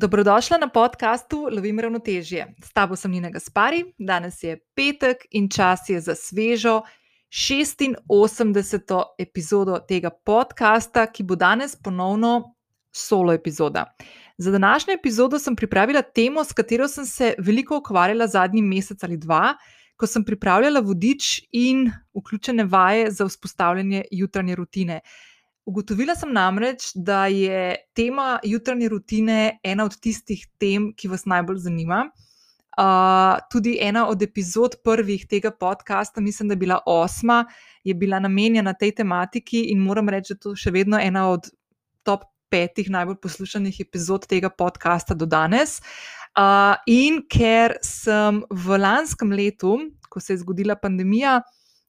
Dobrodošla na podkastu Lovim ravnotežje. S tabo sem Nina Gaspari, danes je petek in čas je za svežo 86. epizodo tega podcasta, ki bo danes ponovno solo epizoda. Za današnjo epizodo sem pripravila temo, s katero sem se veliko ukvarjala zadnji mesec ali dva, ko sem pripravljala vodič in vključene vaje za vzpostavljanje jutranje rutine. Ugotovila sem namreč, da je tema jutranje rutine ena od tistih tem, ki vas najbolj zanima. Uh, tudi ena od epizod prvih tega podcasta, mislim, da je bila osma, je bila namenjena tej tematiki in moram reči, da je to še vedno ena od top petih najbolj poslušanih epizod tega podcasta do danes. Uh, in ker sem v lanskem letu, ko se je zgodila pandemija,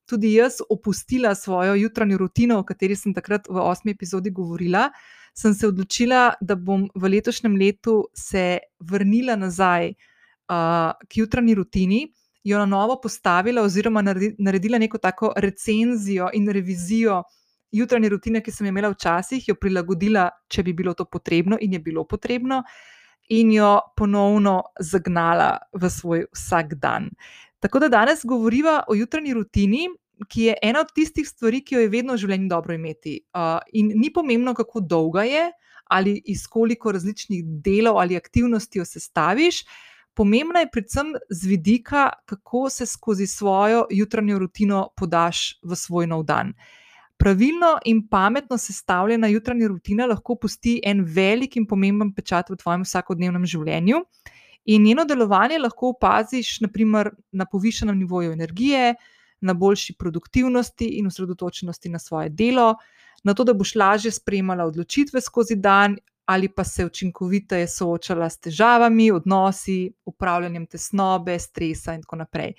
tudi jaz opustila svojo jutranjo rutino, o kateri sem takrat v osmi epizodi govorila, sem se odločila, da bom v letošnjem letu se vrnila nazaj uh, k jutranji rutini, jo na novo postavila, oziroma naredila neko tako recenzijo in revizijo jutranje rutine, ki sem jo imela včasih, jo prilagodila, če bi bilo to potrebno, in je bilo potrebno. In jo ponovno zagnala v svoj vsak dan. Tako da danes govorimo o jutranji rutini, ki je ena od tistih stvari, ki jo je vedno v življenju dobro imeti. Uh, in ni pomembno, kako dolga je, ali iz koliko različnih delov ali aktivnosti jo sestaviš. Pomembna je predvsem z vidika, kako se skozi svojo jutranjo rutino podaš v svoj nov dan. Pravilno in pametno sestavljena jutranja rutina lahko pusti en velik in pomemben pečat v tvojem vsakodnevnem življenju. In njeno delovanje lahko opaziš, naprimer, na povišenem nivoju energije, na boljši produktivnosti in osredotočenosti na svoje delo, na to, da boš lažje sprejemala odločitve skozi dan, ali pa se učinkoviteje soočala s težavami, odnosi, upravljanjem tesnobe, stresa in tako naprej.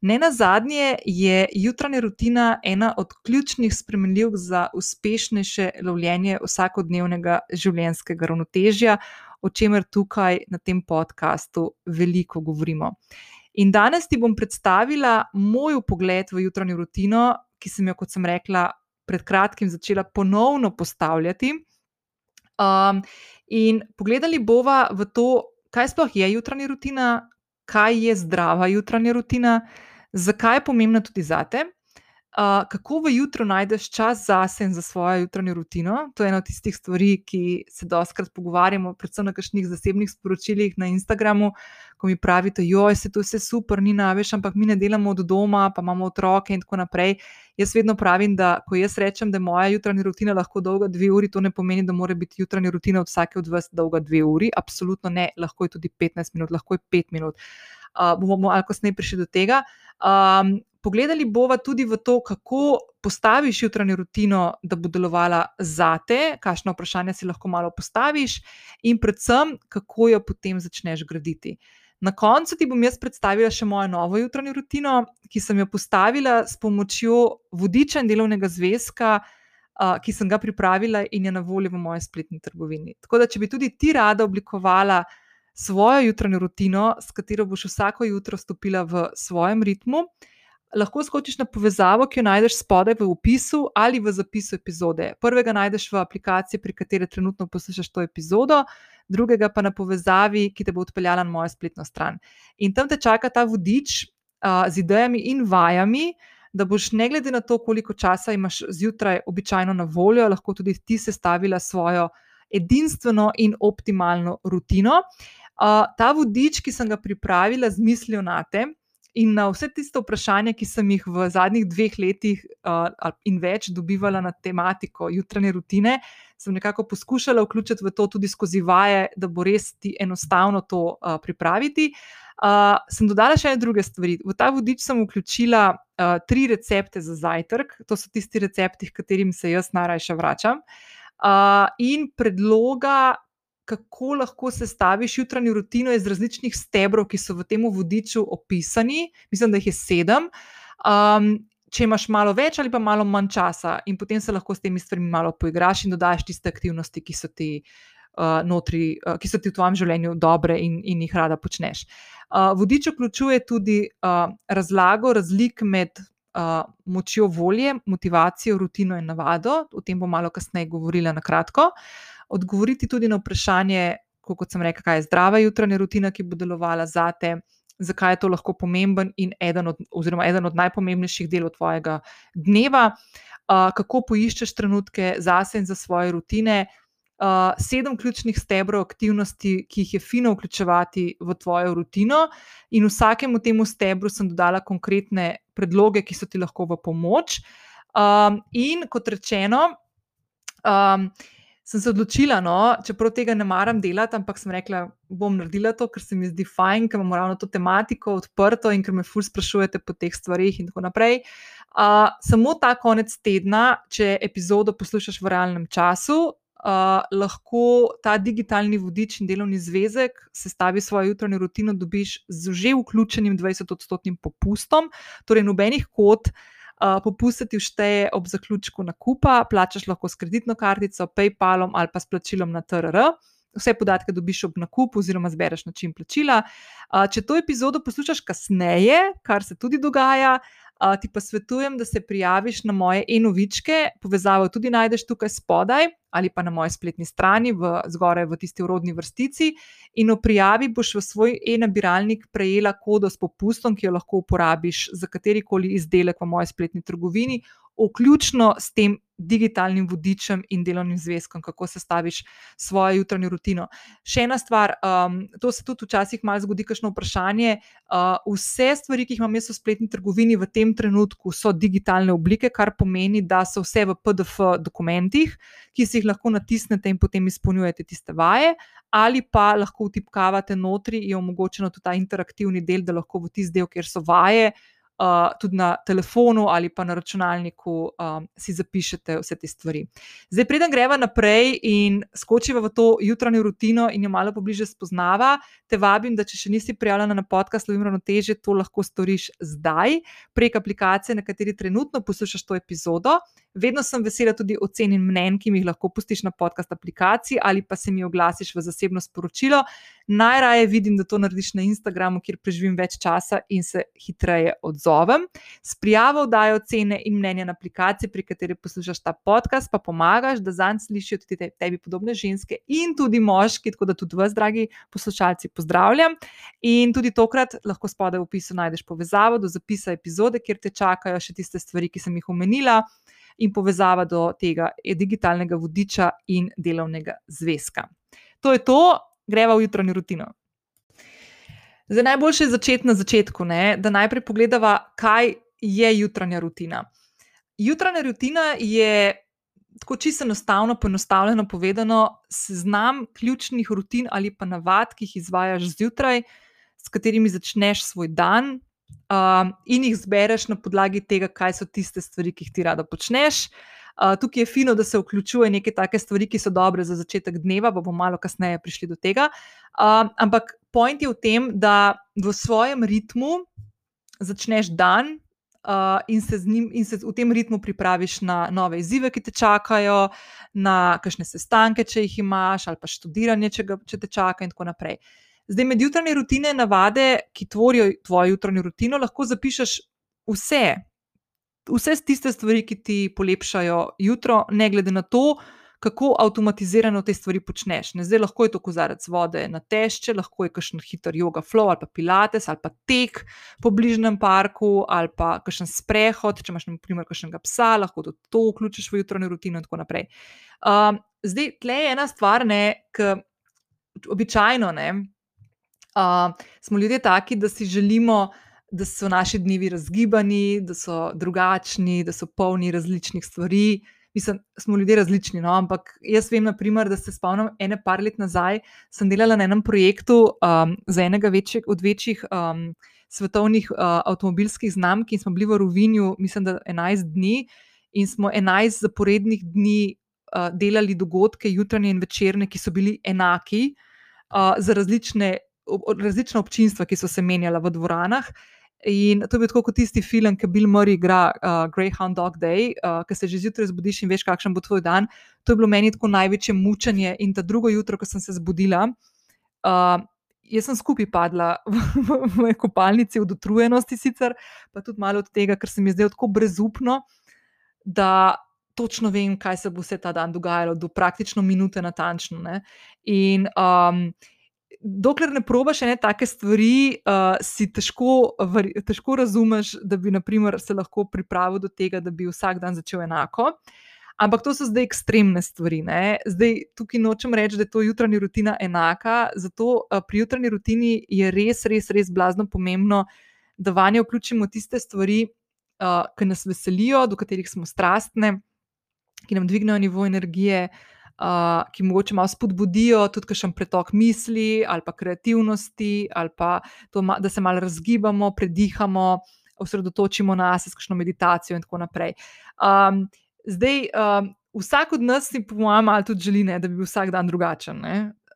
Ne na zadnje je jutranja rutina ena od ključnih spremenljivk za uspešnejše lovljenje vsakodnevnega življenjskega ravnotežja, o čemer tukaj na tem podkastu veliko govorimo. In danes ti bom predstavila moj pogled v jutranjo rutino, ki sem jo, kot sem rekla, pred kratkim začela ponovno postavljati. Um, in pogledali bomo v to, kaj sploh je jutranja rutina, kaj je zdrava jutranja rutina, zakaj je pomembna tudi zate. Uh, kako v jutro najdeš čas zase in za svojo jutranjo rutino? To je ena od tistih stvari, ki se doskrat pogovarjamo, predvsem na kakšnih zasebnih sporočilih na Instagramu, ko mi pravite, joj, se to vse super, ni naveč, ampak mi ne delamo od doma, pa imamo otroke in tako naprej. Jaz vedno pravim, da ko jaz rečem, da je moja jutranja rutina lahko dolga dve uri, to ne pomeni, da mora biti jutranja rutina od vsake od vas dolga dve uri. Absolutno ne, lahko je tudi 15 minut, lahko je 5 minut. Uh, bomo malo kasneje prišli do tega. Um, Pogledali bomo tudi v to, kako postaviš jutranjo rutino, da bo delovala za te, kakšno vprašanje si lahko malo postaviš, in predvsem, kako jo potem začneš graditi. Na koncu ti bom jaz predstavila še mojo novo jutranjo rutino, ki sem jo postavila s pomočjo vodiča in delovnega zvezka, ki sem ga pripravila in je na voljo v moji spletni trgovini. Tako da, če bi tudi ti rada oblikovala svojo jutranjo rutino, s katero boš vsako jutro stopila v svojem ritmu lahko skočiš na povezavo, ki jo najdeš spodaj v opisu ali v zapisu epizode. Prvega najdeš v aplikaciji, pri kateri trenutno poslušaš to epizodo, drugega pa na povezavi, ki te bo odpeljala na mojo spletno stran. In tam te čaka ta vodič uh, z idejami in vajami. Da boš, ne glede na to, koliko časa imaš zjutraj običajno na voljo, lahko tudi ti sestavila svojo edinstveno in optimalno rutino. Uh, ta vodič, ki sem ga pripravila z mislijo na te, In na vse tiste vprašanja, ki sem jih v zadnjih dveh letih uh, in več dobivala na tematiko jutranje rutine, sem nekako poskušala vključiti v to tudi skozi vaje, da bo res ti enostavno to uh, pripraviti. Uh, sem dodala še ene druge stvari. V ta vodič sem vključila uh, tri recepte za zajtrk, to so tisti recepti, katerim se jaz najraje vračam, uh, in predloga, kako lahko sestaviš jutranjo rutino iz različnih stebrov, ki so v tem vodiču opisani. Mislim, da jih je sedem. Um, če imaš malo več ali pa malo manj časa, in potem se lahko s temi stvarmi malo poigraš in dodaš tiste aktivnosti, ki so ti. Uh, notri, uh, ki so ti v tvojem življenju dobre in, in jih rada počneš. Uh, vodič vključuje tudi uh, razlago razlik med uh, močjo volje, motivacijo, rutino in navado. O tem bom malo kasneje govorila na kratko. Uh, odgovoriti tudi na vprašanje, kot sem rekel, kaj je zdrava jutranja rutina, ki bo delovala za te. Zakaj je to lahko pomemben in eden od, oziroma eden od najpomembnejših delov tvojega dneva, uh, kako poiščeš trenutke zase in za svoje rutine, uh, sedem ključnih stebrov aktivnosti, ki jih je fino vključevati v tvojo rutino, in vsakemu temu stebru sem dodala konkretne predloge, ki so ti lahko v pomoč. Um, in kot rečeno, um, sem se odločila, no, čeprav tega ne maram delati, ampak sem rekla, bom naredila to, ker se mi zdi fajn, ker imamo ravno to tematiko odprto in ker me ful sprašujete po teh stvarih in tako naprej. Uh, samo ta konec tedna, če epizodo poslušaš v realnem času, uh, lahko ta digitalni vodič in delovni zvezek sestavi svojo jutranjo rutino, dobiš z že vključenim 20-odstotnim popustom, torej nobenih kot. Uh, popustiti všteje ob zaključku nakupa, plačaš lahko s kreditno kartico, PayPalom ali pa s plačilom na TRR. Vse podatke dobiš ob nakupu, oziroma zbereš način plačila. Uh, če to epizodo poslušaš kasneje, kar se tudi dogaja, ti pa svetujem, da se prijaviš na moje e-novičke, povezavo tudi najdeš tukaj spodaj ali pa na moji spletni strani, v, zgoraj v tisti urodni vrstici. In v prijavi boš v svoj e-nabiralnik prejela kodo s popustom, ki jo lahko uporabiš za katerikoli izdelek v moji spletni trgovini, vključno s tem digitalnim vodičem in delovnim zvezkom, kako sestaviš svojo jutranjo rutino. Še ena stvar, um, to se tudi včasih malo zgodi, kakšno vprašanje. Uh, vse stvari, ki jih imam jaz v spletni trgovini, v tem trenutku so digitalne oblike, kar pomeni, da so vse v PDF dokumentih, ki si jih lahko natisnete in potem izpolnjujete tiste vaje. Ali pa lahko vtipkavate notri, je omogočeno tudi ta interaktivni del, da lahko v tisti del, kjer so vaje, uh, tudi na telefonu ali pa na računalniku um, si zapišete vse te stvari. Zdaj, preden greva naprej in skočiva v to jutranjo rutino in jo malo pobliže spoznava, te vabim, da če še nisi prijavljena na podcast Lovim ravnoteže, to lahko storiš zdaj prek aplikacije, na kateri trenutno poslušaš to epizodo. Vedno sem vesela tudi ocen in mnen, ki mi jih lahko pustiš na podcast aplikaciji ali pa se mi oglasiš v zasebno sporočilo. Najraje vidim, da to narediš na Instagramu, kjer preživim več časa in se hitreje odzovem. S prijavo dajo ocene in mnenja na aplikaciji, pri kateri poslušaš ta podcast, pa pomagaš, da zanj slišijo tudi te, tebi podobne ženske in tudi moški, tako da tudi vas, dragi poslušalci, pozdravljam. In tudi tokrat lahko spodaj v opisu najdeš povezavo do zapisa epizode, kjer te čakajo še tiste stvari, ki sem jih omenila in povezava do tega digitalnega vodiča in delovnega zvezka. To je to, greva v jutranjo rutino. Zdaj, najboljše je začeti na začetku, ne? da najprej pogledamo, kaj je jutranja rutina. Jutranja rutina je, tako čisto enostavno, poenostavljeno povedano, seznam ključnih rutin ali pa navad, ki jih izvajaš zjutraj, s katerimi začneš svoj dan, um, in jih zbereš na podlagi tega, kaj so tiste stvari, ki jih ti rada počneš. Uh, tukaj je fino, da se vključuje neke take stvari, ki so dobre za začetek dneva, pa bomo malo kasneje prišli do tega. Uh, ampak point je v tem, da v svojem ritmu začneš dan uh, in, se njim, in se v tem ritmu pripraviš na nove izzive, ki te čakajo, na kakšne sestanke, če jih imaš, ali pa študiranje, če, ga, če te čaka, in tako naprej. Uh, Zdaj, med jutranje rutine, navade, ki tvorijo tvojo jutranjo rutino, lahko zapišeš vse, vse tiste stvari, ki ti polepšajo jutro, ne glede na to, kako avtomatizirano te stvari počneš. Ne, zdaj, lahko je to kozarec vode na tešče, lahko je kakšen hiter yoga flow ali pa pilates ali pa tek po bližnjem parku ali pa kakšen sprehod, če imaš na primer kakšnega psa, lahko to, to vključiš v jutranjo rutino in tako naprej. Um, zdaj, tle je ena stvar, ki običajno ne uh, smo ljudje taki, da si želimo, da so naši dnevi razgibani, da so drugačni, da so polni različnih stvari. Mislim, smo ljudje različni, no? ampak jaz vem, naprimer, da se spomnim, ene par let nazaj sem delala na enem projektu um, za enega večjih, od večjih um, svetovnih uh, avtomobilskih znamk in smo bili v Rovinju, mislim, da 11 dni in smo 11 zaporednih dni uh, delali dogodke, jutranje in večerne, ki so bili enaki uh, za različne različna občinstva, ki so se menjala v dvoranah. In to je bil kot tisti film, ki Bill Murray igra uh, Greyhound Dog Day, uh, ki se že zjutraj zbudiš in veš, kakšen bo tvoj dan. To je bilo meni tako največje mučenje. In ta drugo jutro, ko sem se zbudila, uh, jaz sem skupaj padla v, v, v kopalnici od utrujenosti, sicer pa tudi malo od tega, ker se mi zdelo tako brezupno, da točno vem, kaj se bo vse ta dan dogajalo, do praktično minute natančno. Ne? In um, dokler ne probaš ene take stvari, uh, si težko, težko razumeš, da bi naprimer, se lahko pripravil do tega, da bi vsak dan začel enako. Ampak to so zdaj ekstremne stvari. Ne? Zdaj tukaj nočem reči, da je to jutranja rutina enaka. Zato uh, pri jutranji rutini je res, res, res blazno pomembno, da vanje vključimo tiste stvari, uh, ki nas veselijo, do katerih smo strastne, ki nam dvignejo nivo energije, uh, ki mogoče malo spodbudijo tudi kakšen pretok misli ali pa kreativnosti, ali pa to, da se malo razgibamo, predihamo, osredotočimo na nas, s kakšno meditacijo in tako naprej. Um, zdaj, um, vsak od nas si, po mojem, malo tudi želi, ne, da bi bil vsak dan drugačen.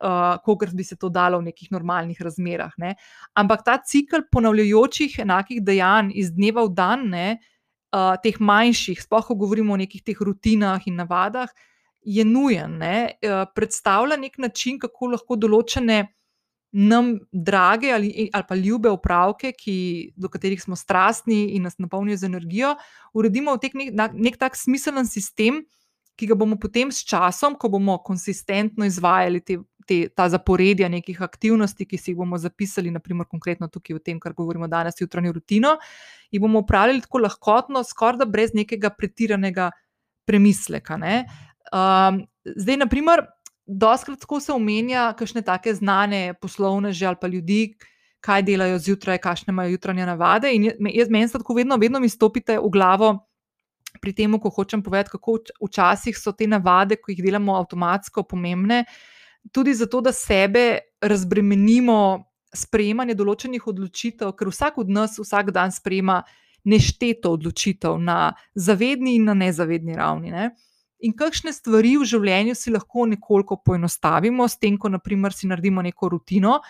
Uh, kot bi se to dalo v nekih normalnih razmerah. Ne. Ampak ta cikl ponavljajočih enakih dejanj iz dneva v dan, ne, uh, teh manjših, sploh ko govorimo o nekih teh rutinah in navadah, je nujen. Uh, predstavlja nek način, kako lahko določene nam drage ali, ali pa ljube opravke, ki, do katerih smo strastni in nas napolnijo z energijo, uredimo v nek, nek tak smiselen sistem, ki ga bomo potem s časom, ko bomo konsistentno izvajali te. Te, ta zaporedja nekih aktivnosti, ki si jih bomo zapisali, naprimer, konkretno tukaj v tem, kar govorimo danes, jutranjo rutino, in bomo upravljali tako lahkotno, skoraj da brez nekega pretiranega premisleka. Um, zdaj, naprimer, doskrat se omenja, kakšne take znane poslovneže ali pa ljudi, kaj delajo zjutraj, kakšne imajo jutranje navade. In jaz, meni se tako vedno, vedno mi stopite v glavo pri tem, ko hočem povedati, kako včasih so te navade, ko jih delamo avtomatsko, pomembne, tudi zato, da sebe razbremenimo sprejemanje določenih odločitev, ker vsak od nas vsak dan sprejema nešteto odločitev na zavedni in na nezavedni ravni. Ne? In kakšne stvari v življenju si lahko nekoliko poenostavimo, s tem, ko naprimer si naredimo neko rutino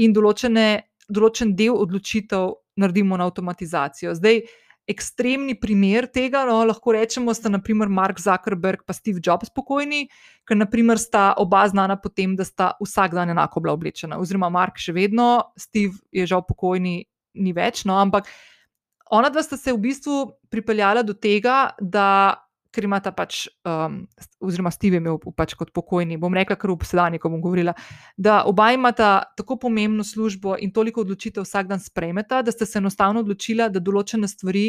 in določene, določen del odločitev naredimo na avtomatizacijo. Zdaj, ekstremni primer tega, no, lahko rečemo, sta naprimer Mark Zuckerberg in Steve Jobs spokojni, ker naprimer sta oba znana po tem, da sta vsak dan enako bila oblečena. Oziroma, Mark še vedno, Steve je žal pokojni, ni več. No, ampak ona dva sta se v bistvu pripeljala do tega, da. Ker imata pač, um, oziroma Steve je imel pač kot pokojni, bom rekla, kar v posedanju, ko bom govorila, da oba imata tako pomembno službo in toliko odločitev vsak dan sprejmeta, da sta se enostavno odločila, da določene stvari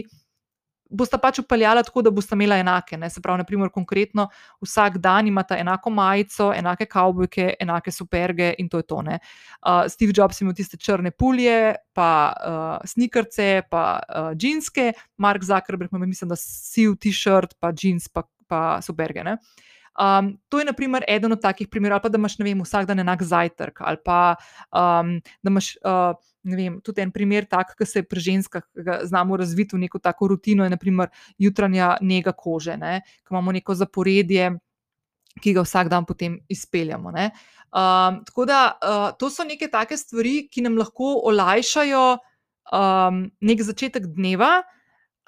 bosta pač upeljala tako, da bosta imela enake. Ne? Se pravi, naprimer, konkretno vsak dan imata enako majico, enake kavbojke, enake superge in to je to. Uh, Steve Jobs ima tiste črne pulje, pa uh, snikrce, pa uh, džinske, Mark Zuckerberg ima, mislim, da siv t-shirt, pa džins, pa, pa superge. Ne? Um, to je, na primer, eden od takih primerov, ali pa da imaš vem, vsak dan enak zajtrk, ali pa um, da imaš uh, vem, tudi en primer, tak, ki se pri ženskah znamo razviti v neko tako rutino, je naprimer jutranja njega kože, ki imamo neko zaporedje, ki ga vsak dan potem izpeljamo. Um, tako da uh, to so neke take stvari, ki nam lahko olajšajo um, nek začetek dneva.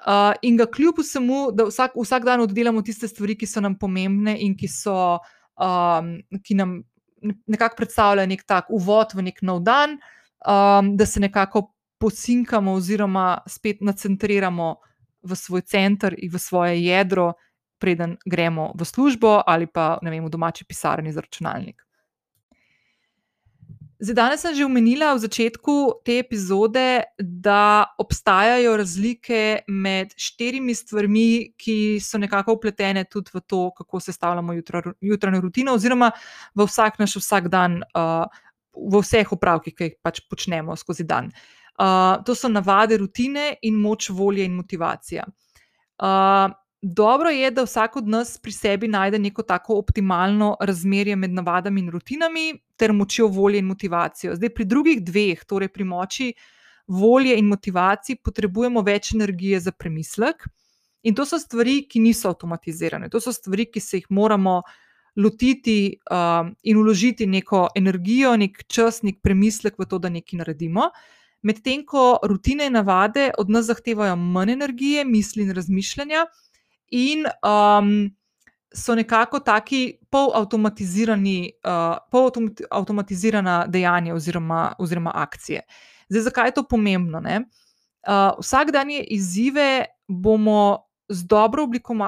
Uh, in ga kljub vsemu, da vsak, vsak dan oddelamo tiste stvari, ki so nam pomembne in ki, so, um, ki nam nekako predstavljajo nek tak uvod v nek nov dan, um, da se nekako posinkamo oziroma spet nacentriramo v svoj center in v svoje jedro, preden gremo v službo ali pa vem, v domači pisarni za računalnik. Zdaj, danes sem že omenila v začetku te epizode, da obstajajo razlike med štirimi stvarmi, ki so nekako upletene tudi v to, kako sestavljamo jutranjo rutino, oziroma v vsak naš vsak dan, uh, v vseh opravkih, ki jih pač počnemo skozi dan. Uh, to so navade, rutine in moč volje in motivacija. Uh, Dobro je, da vsak od nas pri sebi najde neko tako optimalno razmerje med navadami in rutinami, ter močjo volje in motivacijo. Zdaj, pri drugih dveh, torej pri moči volje in motivaciji, potrebujemo več energije za premislek. In to so stvari, ki niso avtomatizirane. To so stvari, ki se jih moramo lotiti um, in uložiti neko energijo, nek čas, nek premislek v to, da nekaj naredimo. Medtem ko rutine in navade od nas zahtevajo manj energije, misli in razmišljanja in um, so nekako taki polautomatizirani, uh, polautomatizirana dejanja oziroma, oziroma akcije. Zdaj, zakaj je to pomembno? Uh, vsak dan je izzive bomo z dobro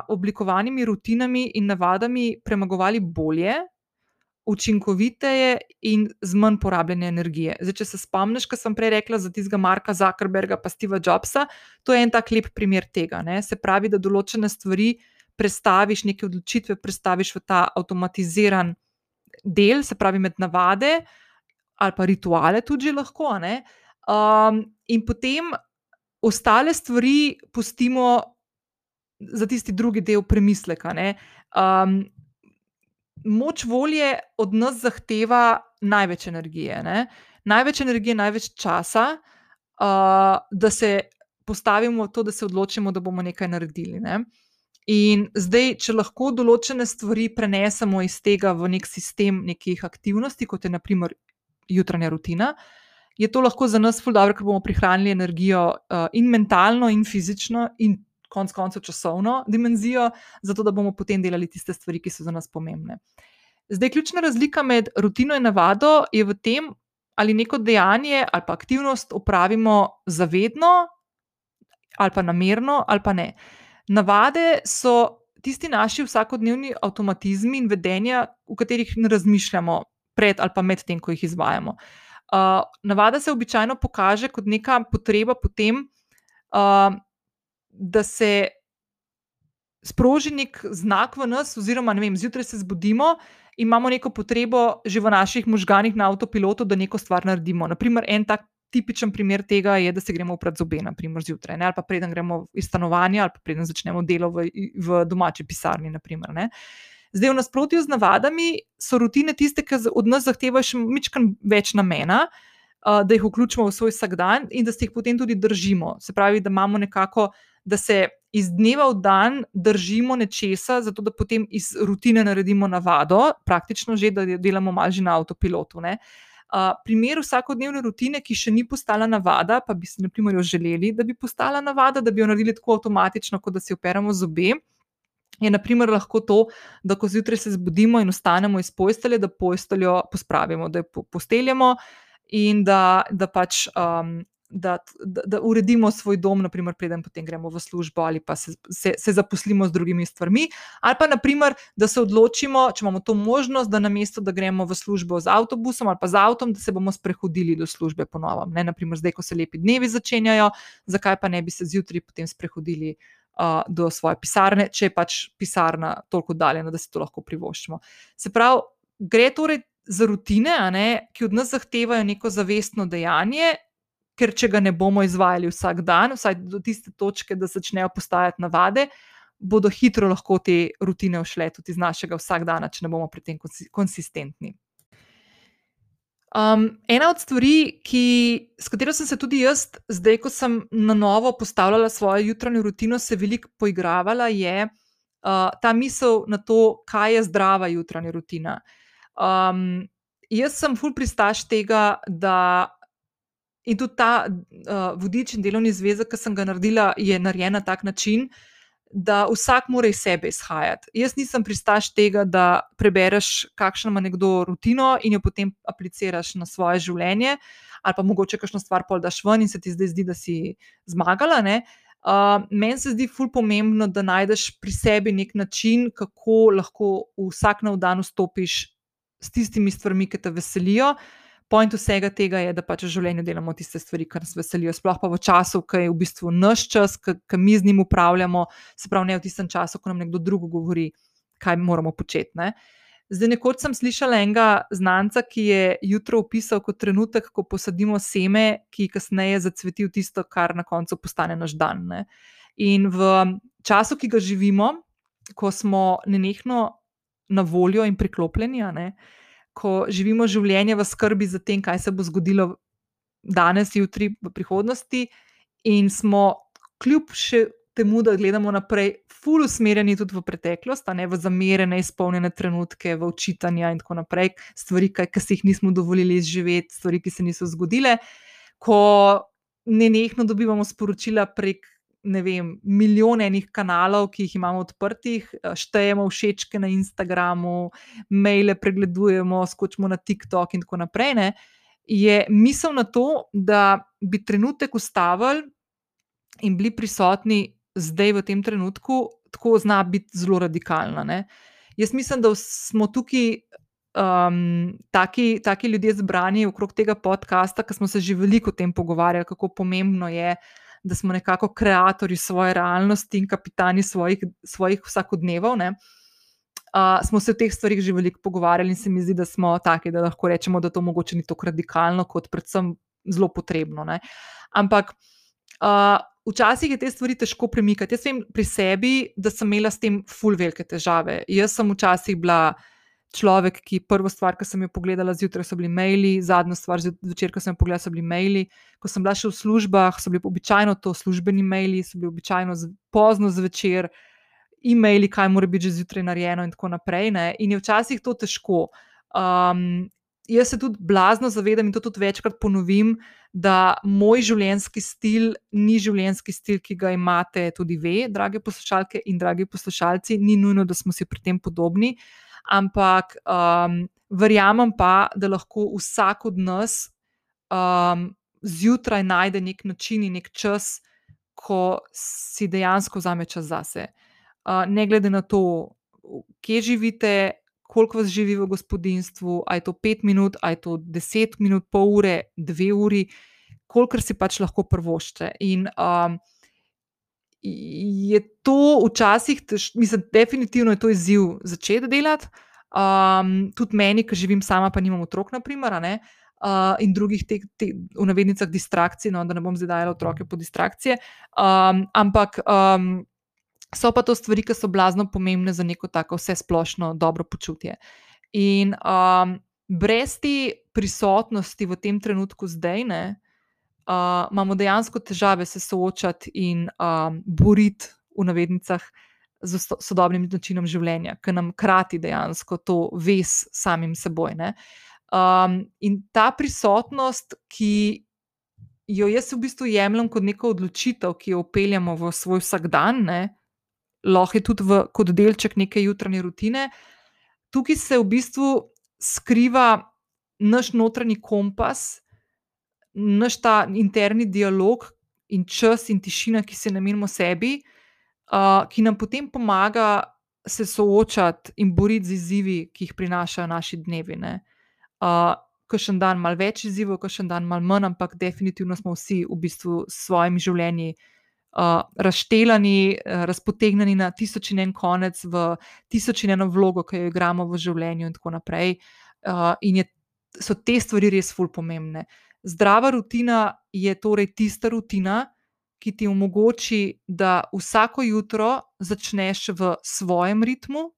oblikovanimi rutinami in navadami premagovali bolje, učinkoviteje in z manj porabljene energije. Zdaj, če se spomniš, kar sem prej rekla za tistega Marka Zuckerberga in Steva Jobsa, to je en tak lep primer tega. Ne? Se pravi, da določene stvari prestaviš, neke odločitve prestaviš v ta avtomatiziran del, se pravi, med navade ali pa rituale, tudi lahko. Um, in potem ostale stvari pustimo za tisti drugi del premisleka. Um, moč volje od nas zahteva največ energije, ne? največ energije, največ časa, uh, da se postavimo to, da se odločimo, da bomo nekaj naredili. Ne? In zdaj, če lahko določene stvari prenesemo iz tega v nek sistem nekih aktivnosti, kot je naprimer jutranja rutina, je to lahko za nas ful dobro, ker bomo prihranili energijo uh, in mentalno, in fizično, in konec koncev časovno dimenzijo, zato da bomo potem delali tiste stvari, ki so za nas pomembne. Zdaj, ključna razlika med rutino in navado je v tem, ali neko dejanje ali pa aktivnost opravimo zavedno, ali pa namerno, ali pa ne. Navade so tisti naši vsakodnevni avtomatizmi in vedenja, v katerih ne razmišljamo pred ali pa med tem, ko jih izvajamo. Uh, navada se običajno pokaže kot neka potreba po tem, uh, da se sproži nek znak v nas, oziroma vem, zjutraj se zbudimo in imamo neko potrebo že v naših možganjih na avtopilotu, da neko stvar naredimo. Naprimer, en tak tipičen primer tega je, da se gremo pred zobe, naprimer zjutraj, ne? ali pa preden gremo iz stanovanja, ali pa preden začnemo delo v, v domači pisarni. Naprimer, Zdaj, v nasprotju z navadami, so rutine tiste, ki od nas zahtevajo še več namena, uh, da jih vključimo v svoj vsakdan in da se jih potem tudi držimo. Se pravi, da imamo nekako uh, da se iz dneva v dan držimo nečesa, zato da potem iz rutine naredimo navado, praktično že, da delamo malo že na avtopilotu. Ne? Uh, primer vsakodnevne rutine, ki še ni postala navada, pa bi si, na primer, želeli, da bi postala navada, da bi jo naredili tako avtomatično, kot da si operamo zobe. Je naprimer lahko to, da ko zjutraj se zbudimo in ostanemo iz postelje, da posteljo pospravimo, da jo posteljemo in da, da pač um, da, da, da uredimo svoj dom, naprimer, preden potem gremo v službo ali pa se, se, se zaposlimo z drugimi stvarmi. Ali pa, naprimer, da se odločimo, če imamo to možnost, da namesto da gremo v službo z avtobusom ali pa z avtom, da se bomo sprehodili do službe ponovno. Naprimer, zdaj, ko se lepi dnevi začenjajo, zakaj pa ne bi se zjutraj potem sprehodili. Do svoje pisarne, če je pač pisarna toliko daljena, da si to lahko privoščimo. Se pravi, gre torej za rutine, ne, ki od nas zahtevajo neko zavestno dejanje, ker če ga ne bomo izvajali vsak dan, vsaj do tiste točke, da začnejo postajati navade, bodo hitro lahko te rutine ušle tudi iz našega vsakdana, če ne bomo pri tem konsistentni. Um, ena od stvari, ki, s katero sem se tudi jaz, zdaj, ko sem na novo postavljala svojo jutranjo rutino, se veliko poigravala, je uh, ta misel na to, kaj je zdrava jutranja rutina. Um, jaz sem full pristaš tega, da In tudi ta uh, vodič in delovni zvezek, ki sem ga naredila, je narejen na tak način, da vsak mora iz sebe izhajati. Jaz nisem pristaš tega, da prebereš, kakšno ima nekdo rutino in jo potem apliciraš na svoje življenje, ali pa mogoče kakšno stvar pol daš ven in se ti zdaj zdi, da si zmagala. Uh, Meni se zdi ful pomembno, da najdeš pri sebi nek način, kako lahko vsak nov dan vstopiš s tistimi stvarmi, ki te veselijo. Point vsega tega je, da pač v življenju delamo tiste stvari, kar nas veselijo, sploh pa v času, ki je v bistvu naš čas, ki mi z njim upravljamo, se pravi, ne v tistem času, ko nam nekdo drug govori, kaj moramo početi. Ne? Zdaj, nekoč sem slišala enega znanca, ki je jutro opisal kot trenutek, ko posadimo seme, ki kasneje zacveti v tisto, kar na koncu postane naš dan. Ne? In v času, ki ga živimo, ko smo nenehno na voljo in priklopljeni, ne, uh, ko živimo življenje v skrbi za tem, kaj se bo zgodilo danes, jutri, v prihodnosti, in smo kljub še temu, da gledamo naprej, fully usmerjeni tudi v preteklost, ne v zamere, neizpolnjene trenutke, v učitanja in tako naprej, stvari, ki si jih nismo dovolili izživeti, stvari, ki se niso zgodile. Ko ne nehno dobivamo sporočila prek ne vem, milijone enih kanalov, ki jih imamo odprtih, eh, štejemo všečke na Instagramu, maile pregledujemo, skočimo na TikTok in tako naprej. Ne, je misel na to, da bi trenutek ustavili in bili prisotni zdaj v tem trenutku, tako zna biti zelo radikalna. Ne? Jaz mislim, da smo tukaj um, taki, taki ljudje zbrani okrog tega podcasta, ker smo se že veliko o tem pogovarjali, kako pomembno je, da smo nekako ustvarjalci svoje realnosti in kapitani svojih, svojih vsakodnevov. Uh, smo se o teh stvarih že veliko pogovarjali in se mi zdi, da smo taki, da lahko rečemo, da to mogoče ni tako radikalno, kot predvsem zelo potrebno. Ne? Ampak uh, včasih je te stvari težko premikati. Jaz vem pri sebi, da sem imela s tem ful velike težave. Jaz sem včasih bila človek, ki prvo stvar, ki sem jo pogledala zjutraj, so bili maili, zadnja stvar zvečer, ko sem jo pogledala, so bili maili. Ko sem bila še v službah, so bili običajno to službeni maili, so bili običajno pozno zvečer. E-maili, kaj mora biti že zjutraj narejeno, in tako naprej. Ne? In je včasih to težko. Um, jaz se tudi blazno zavedam in to tudi večkrat ponovim, da moj življenjski stil ni življenjski stil, ki ga imate tudi vi, drage poslušalke in dragi poslušalci. Ni nujno, da smo si pri tem podobni, ampak um, verjamem pa, da lahko vsak od nas um, zjutraj najde nek način in nek čas, ko si dejansko vzame čas zase. Uh, ne glede na to, kje živite, koliko vas živi v gospodinstvu, aj to pet minut, aj to deset minut, pol ure, dve uri, koliko si pač lahko prvošče. In um, je to včasih, mislim, definitivno je to izziv začeti delati. Um, tudi meni, ki živim sama, pa nimam otrok, naprimer, uh, in drugih teh, te, v navednicah, distrakcij, no, da ne bom zdaj dajala otroke po distrakcije. Um, ampak um, So pa to stvari, ki so blazno pomembne za neko tako vse splošno dobro počutje. In um, brez te prisotnosti v tem trenutku zdaj, ne, uh, imamo dejansko težave se soočati in um, boriti v navednicah z sodobnim načinom življenja, ki nam krati dejansko to vez samim seboj. Um, in ta prisotnost, ki jo jaz v bistvu jemljem kot neko odločitev, ki jo upeljamo v svoj vsakdan, ne, lahko je tudi v, kot delček neke jutranje rutine. Tukaj se v bistvu skriva naš notranji kompas, naš ta interni dialog in čas in tišina, ki se namenimo sebi, uh, ki nam potem pomaga se soočati in boriti z izzivi, ki jih prinašajo naši dnevi. Uh, Kakšen dan malo več izzivov, kakšen dan malo manj, ampak definitivno smo vsi v bistvu s svojimi življenji uh, uh, razštelani, uh, razpotegnjeni na tisoč in en konec, v tisoč in eno vlogo, ki jo igramo v življenju, in tako naprej. Uh, in je, so te stvari res ful pomembne. Zdrava rutina je torej tista rutina, ki ti omogoči, da vsako jutro začneš v svojem ritmu.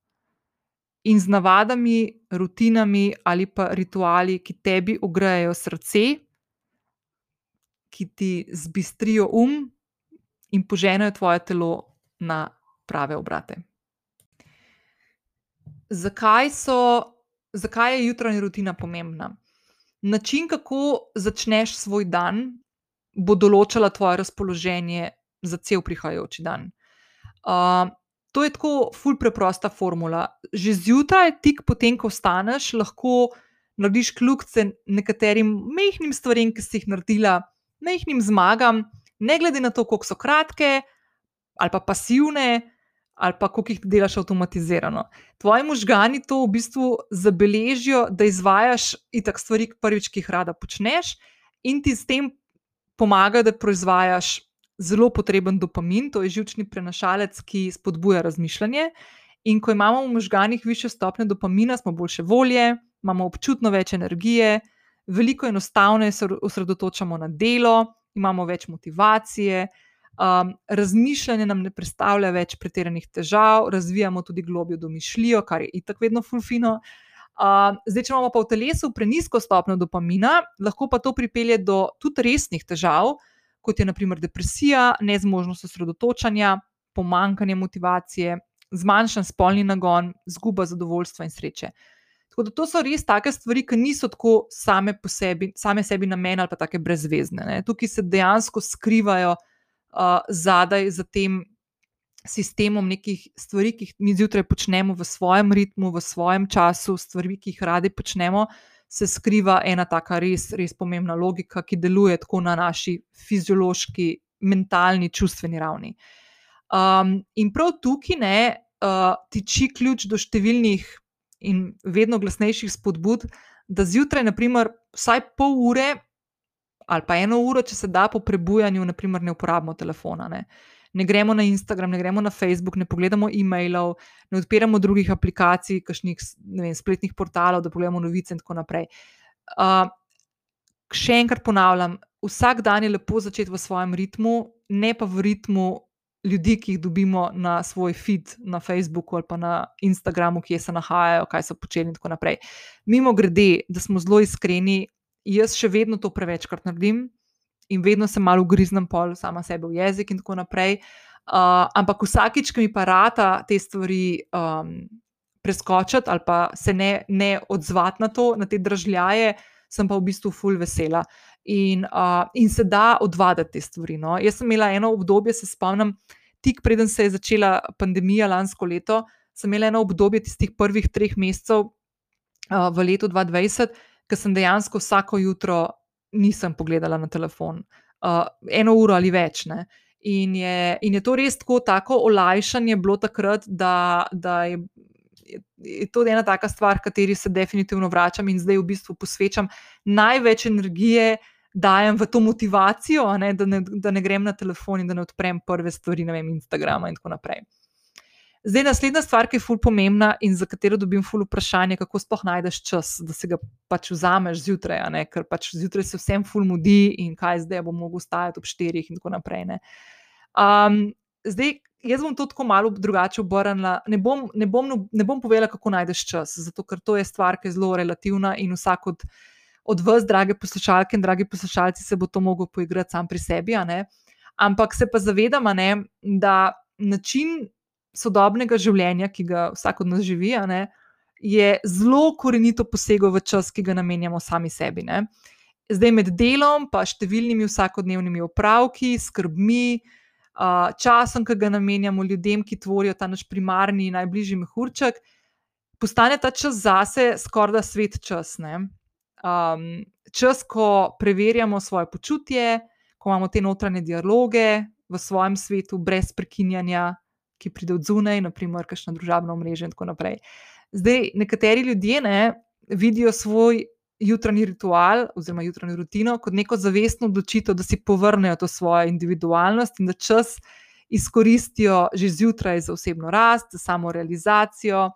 In z navadami, rutinami ali pa rituali, ki tebi ogrejejo srce, ki ti zbistrijo um, in poženejo tvoje telo na prave obrate. Zakaj, so, zakaj je jutranja rutina pomembna? Način, kako začneš svoj dan, bo določala tvoje razpoloženje za cel prihajajoči dan. Uh, to je tako ful preprosta formula. Že zjutraj, tik potem, ko vstaneš, lahko narediš kljubce nekaterim mehkim stvarem, ki si jih naredila, mehkim zmagam, ne glede na to, koliko so kratke, ali pa pasivne, ali pa koliko jih delaš avtomatizirano. Tvoji možgani to v bistvu zabeležijo, da izvajaš itak stvari, prvič, ki jih rada počneš, in ti s tem pomaga, da proizvajaš zelo potreben dopamin, to je žilčni prenašalec, ki spodbuja razmišljanje. In ko imamo v možganih više stopne dopamina, smo boljše volje, imamo občutno več energije, veliko enostavneje se osredotočamo na delo, imamo več motivacije, um, razmišljanje nam ne predstavlja več pretiranih težav, razvijamo tudi globjo domišljijo, kar je itak vedno fulfino. Uh, zdaj, če imamo pa v telesu prenisko stopnjo dopamina, lahko pa to pripelje do tudi resnih težav, kot je naprimer depresija, nezmožnost osredotočanja, pomankanje motivacije, zmanjšan spolni nagon, izguba zadovoljstva in sreče. Tako da to so res take stvari, ki niso tako same sebi, same sebi namen ali pa tako brezvezne. Ne. Tukaj se dejansko skrivajo uh, zadaj za tem sistemom nekih stvari, ki jih mi zjutraj počnemo v svojem ritmu, v svojem času, stvari, ki jih radi počnemo. Se skriva ena taka res, res pomembna logika, ki deluje tako na naši fiziološki, mentalni, čustveni ravni. Um, in prav tukaj ne uh, tiči ključ do številnih in vedno glasnejših spodbud, da zjutraj, naprimer, vsaj pol ure ali pa eno uro, če se da po prebujanju, naprimer, ne uporabimo telefona. Ne. ne gremo na Instagram, ne gremo na Facebook, ne pogledamo e-mailov, ne odpiramo drugih aplikacij, kakšnih vem, spletnih portalov, da pogledamo novice in tako naprej. Uh, še enkrat ponavljam, vsak dan je lepo začeti v svojem ritmu, ne pa v ritmu ljudi, ki jih dobimo na svoj feed na Facebooku ali pa na Instagramu, kje se nahajajo, kaj so počeli in tako naprej. Mimo grede, da smo zelo iskreni, jaz še vedno to prevečkrat naredim in vedno se malo ugriznem pol sama sebe v jezik in tako naprej. Uh, ampak vsakič, ki mi pa rata te stvari um, preskočiti ali pa se ne, ne odzvati na to, na te držljaje, sem pa v bistvu full vesela. In, uh, in se da odvaditi te stvari. No. Jaz sem imela eno obdobje, se spomnim, tik preden se je začela pandemija lansko leto, sem imela eno obdobje tistih prvih treh mesecev uh, v letu 2020, ker sem dejansko vsako jutro nisem pogledala na telefon, uh, eno uro ali več. Ne. In je, in je to res tako, tako olajšanje bilo takrat, da, da je, je to ena taka stvar, kateri se definitivno vračam in zdaj v bistvu posvečam največ energije. Dajem v to motivacijo, ne, da, ne, da ne grem na telefon in da ne odprem prve stvari, ne vem, Instagrama in tako naprej. Zdaj, naslednja stvar, ki je ful pomembna in za katero dobim ful vprašanje, kako sploh najdeš čas, da se ga pač vzameš zjutraj, ker pač zjutraj se vsem ful mudi in kaj zdaj bom mogel stajati ob štirih in tako naprej. Um, zdaj, jaz bom to tako malo drugače obrnila. Ne bom, ne, bom, ne bom povedala, kako najdeš čas, zato ker to je stvar, ki je zelo relativna in vsak od, od vas, drage poslušalke in dragi poslušalci, se bo to mogel poigrati sam pri sebi. Ampak se pa zavedam, da način sodobnega življenja, ki ga vsak od nas živi, ne, je zelo korenito posegel v čas, ki ga namenjamo sami sebi. Ne. Zdaj med delom, pa številnimi vsakodnevnimi opravki, skrbmi, časom, ki ga namenjamo ljudem, ki tvorijo ta naš primarni, najbližji mehurček, postane ta čas zase skoraj da svet čas. Um, čas, ko preverjamo svoje počutje, ko imamo te notranje dialoge v svojem svetu, brez prekinjanja, ki pride od zunaj, naprimer, kakšno družabno mrežo in tako naprej. Zdaj, nekateri ljudje ne, vidijo svoj jutranji ritual oziroma jutranjo rutino kot neko zavestno odločitev, da si povrnejo to svojo individualnost in da čas izkoristijo že zjutraj za osebno rast, za samo realizacijo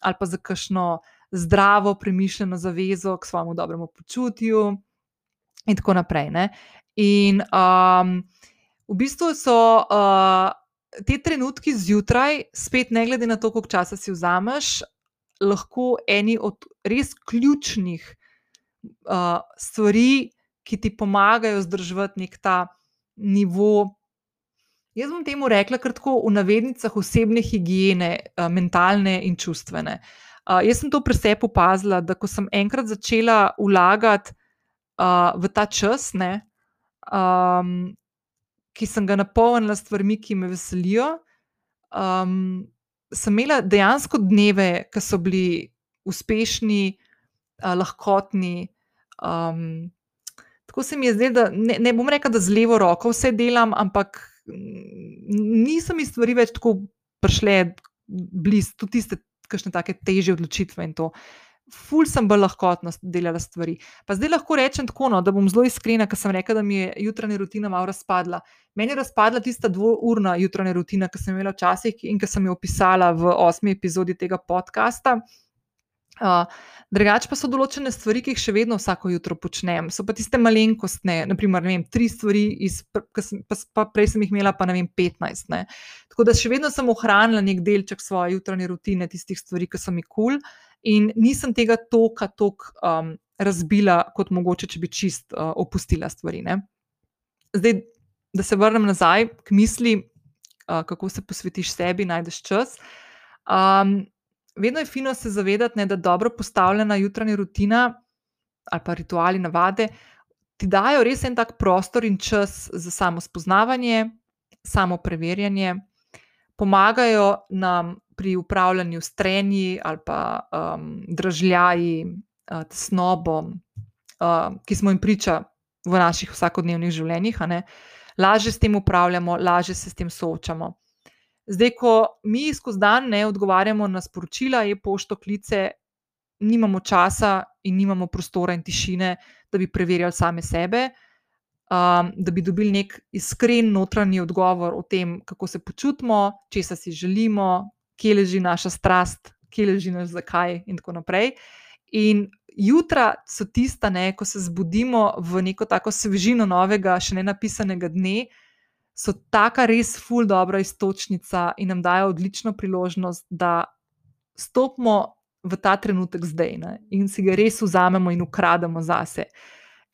ali pa za kakšno zdravo, premišljeno zavezo k svojemu dobremu počutju in tako naprej. Ne. In um, v bistvu so uh, te trenutki zjutraj, spet ne glede na to, koliko časa si vzameš, lahko eni od res ključnih uh, stvari, ki ti pomagajo zdržati nek ta nivo. Jaz bom temu rekla, kar tako v navednicah osebne higiene, uh, mentalne in čustvene. Uh, jaz sem to pri sebi opazila, da ko sem enkrat začela vlagati uh, v ta čas, ne, um, ki sem ga napolnila s stvarmi, ki me veselijo. Um, sem imela dejansko dneve, ki so bili uspešni, uh, lahkotni. Um, tako se mi je zdelo, da ne, ne bom rekla, da z levo roko vse delam, ampak nisem iz stvari več tako prišle blizu, tudi tiste, kakšne take teže odločitve in to ful sem bolj lahkotno delala stvari. Pa zdaj lahko rečem tako, no, da bom zelo iskrena, ker sem rekla, da mi je jutranja rutina malo razpadla. Meni je razpadla tista dvourna jutranja rutina, ki sem imela včasih in ki sem jo opisala v osmi epizodi tega podcasta. Uh, drugače pa so določene stvari, ki jih še vedno vsako jutro počnem. So pa tiste malenkostne, naprimer, vem, tri stvari, iz, pa, pa prej sem jih imela, pa ne vem, 15. Ne. Tako da še vedno sem ohranila nek delček svoje jutranje rutine, tistih stvari, ki so mi kul. Cool in nisem tega toka tok um, razbila, kot mogoče, če bi čist uh, opustila stvari. Ne? Zdaj, da se vrnem nazaj k misli, uh, kako se posvetiš sebi, najdeš čas. Um, vedno je fino se zavedati, ne, da dobro postavljena jutranja rutina ali pa rituali, navade ti dajo res en tak prostor in čas za samo spoznavanje, samo preverjanje, pomagajo nam pri upravljanju s trenji ali pa um, držljaji, uh, tesnobo, uh, ki smo jim priča v naših vsakodnevnih življenjih. Lažje s tem upravljamo, lažje se s tem soočamo. Zdaj, ko mi skozi dan ne odgovarjamo na sporočila, je pošto klice, nimamo časa in nimamo prostora in tišine, da bi preverjali same sebe, um, da bi dobili nek iskren notranji odgovor o tem, kako se počutimo, česa si želimo, kje leži naša strast, kje leži naš zakaj in tako naprej. In jutra so tista, ne, ko se zbudimo v neko tako svežino novega, še ne napisanega dne, so taka res ful dobra istočnica in nam dajo odlično priložnost, da stopimo v ta trenutek zdaj ne, in si ga res vzamemo in ukrademo zase.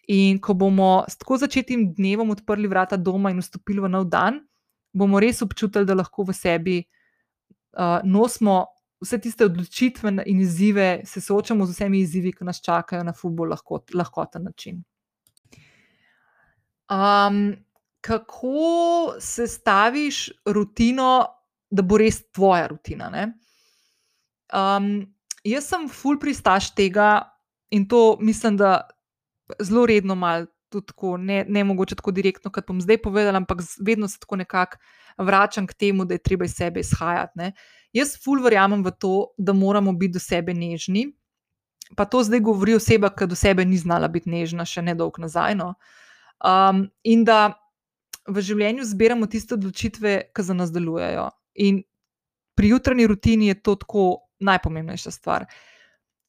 In ko bomo s tako začetnim dnevom odprli vrata doma in vstopili v nov dan, bomo res občutili, da lahko v sebi uh, nosimo vse tiste odločitve in izzive, se soočamo z vsemi izzivi, ki nas čakajo na fulbol lahko, lahkoten način. Um, kako se staviš rutino, da bo res tvoja rutina? Um, jaz sem full pristaš tega in to mislim, da zelo redno mal. Tudi tako, ne, ne mogoče tako direktno, kot bom zdaj povedala, ampak vedno se tako nekako vračam k temu, da je treba iz sebe izhajati. Ne. Jaz ful verjamem v to, da moramo biti do sebe nežni. Pa to zdaj govori oseba, ki do sebe ni znala biti nežna, še ne dolgo nazaj. No. Um, in da v življenju zbiramo tiste odločitve, ki za nas delujejo. In pri jutranji rutini je to tako najpomembnejša stvar.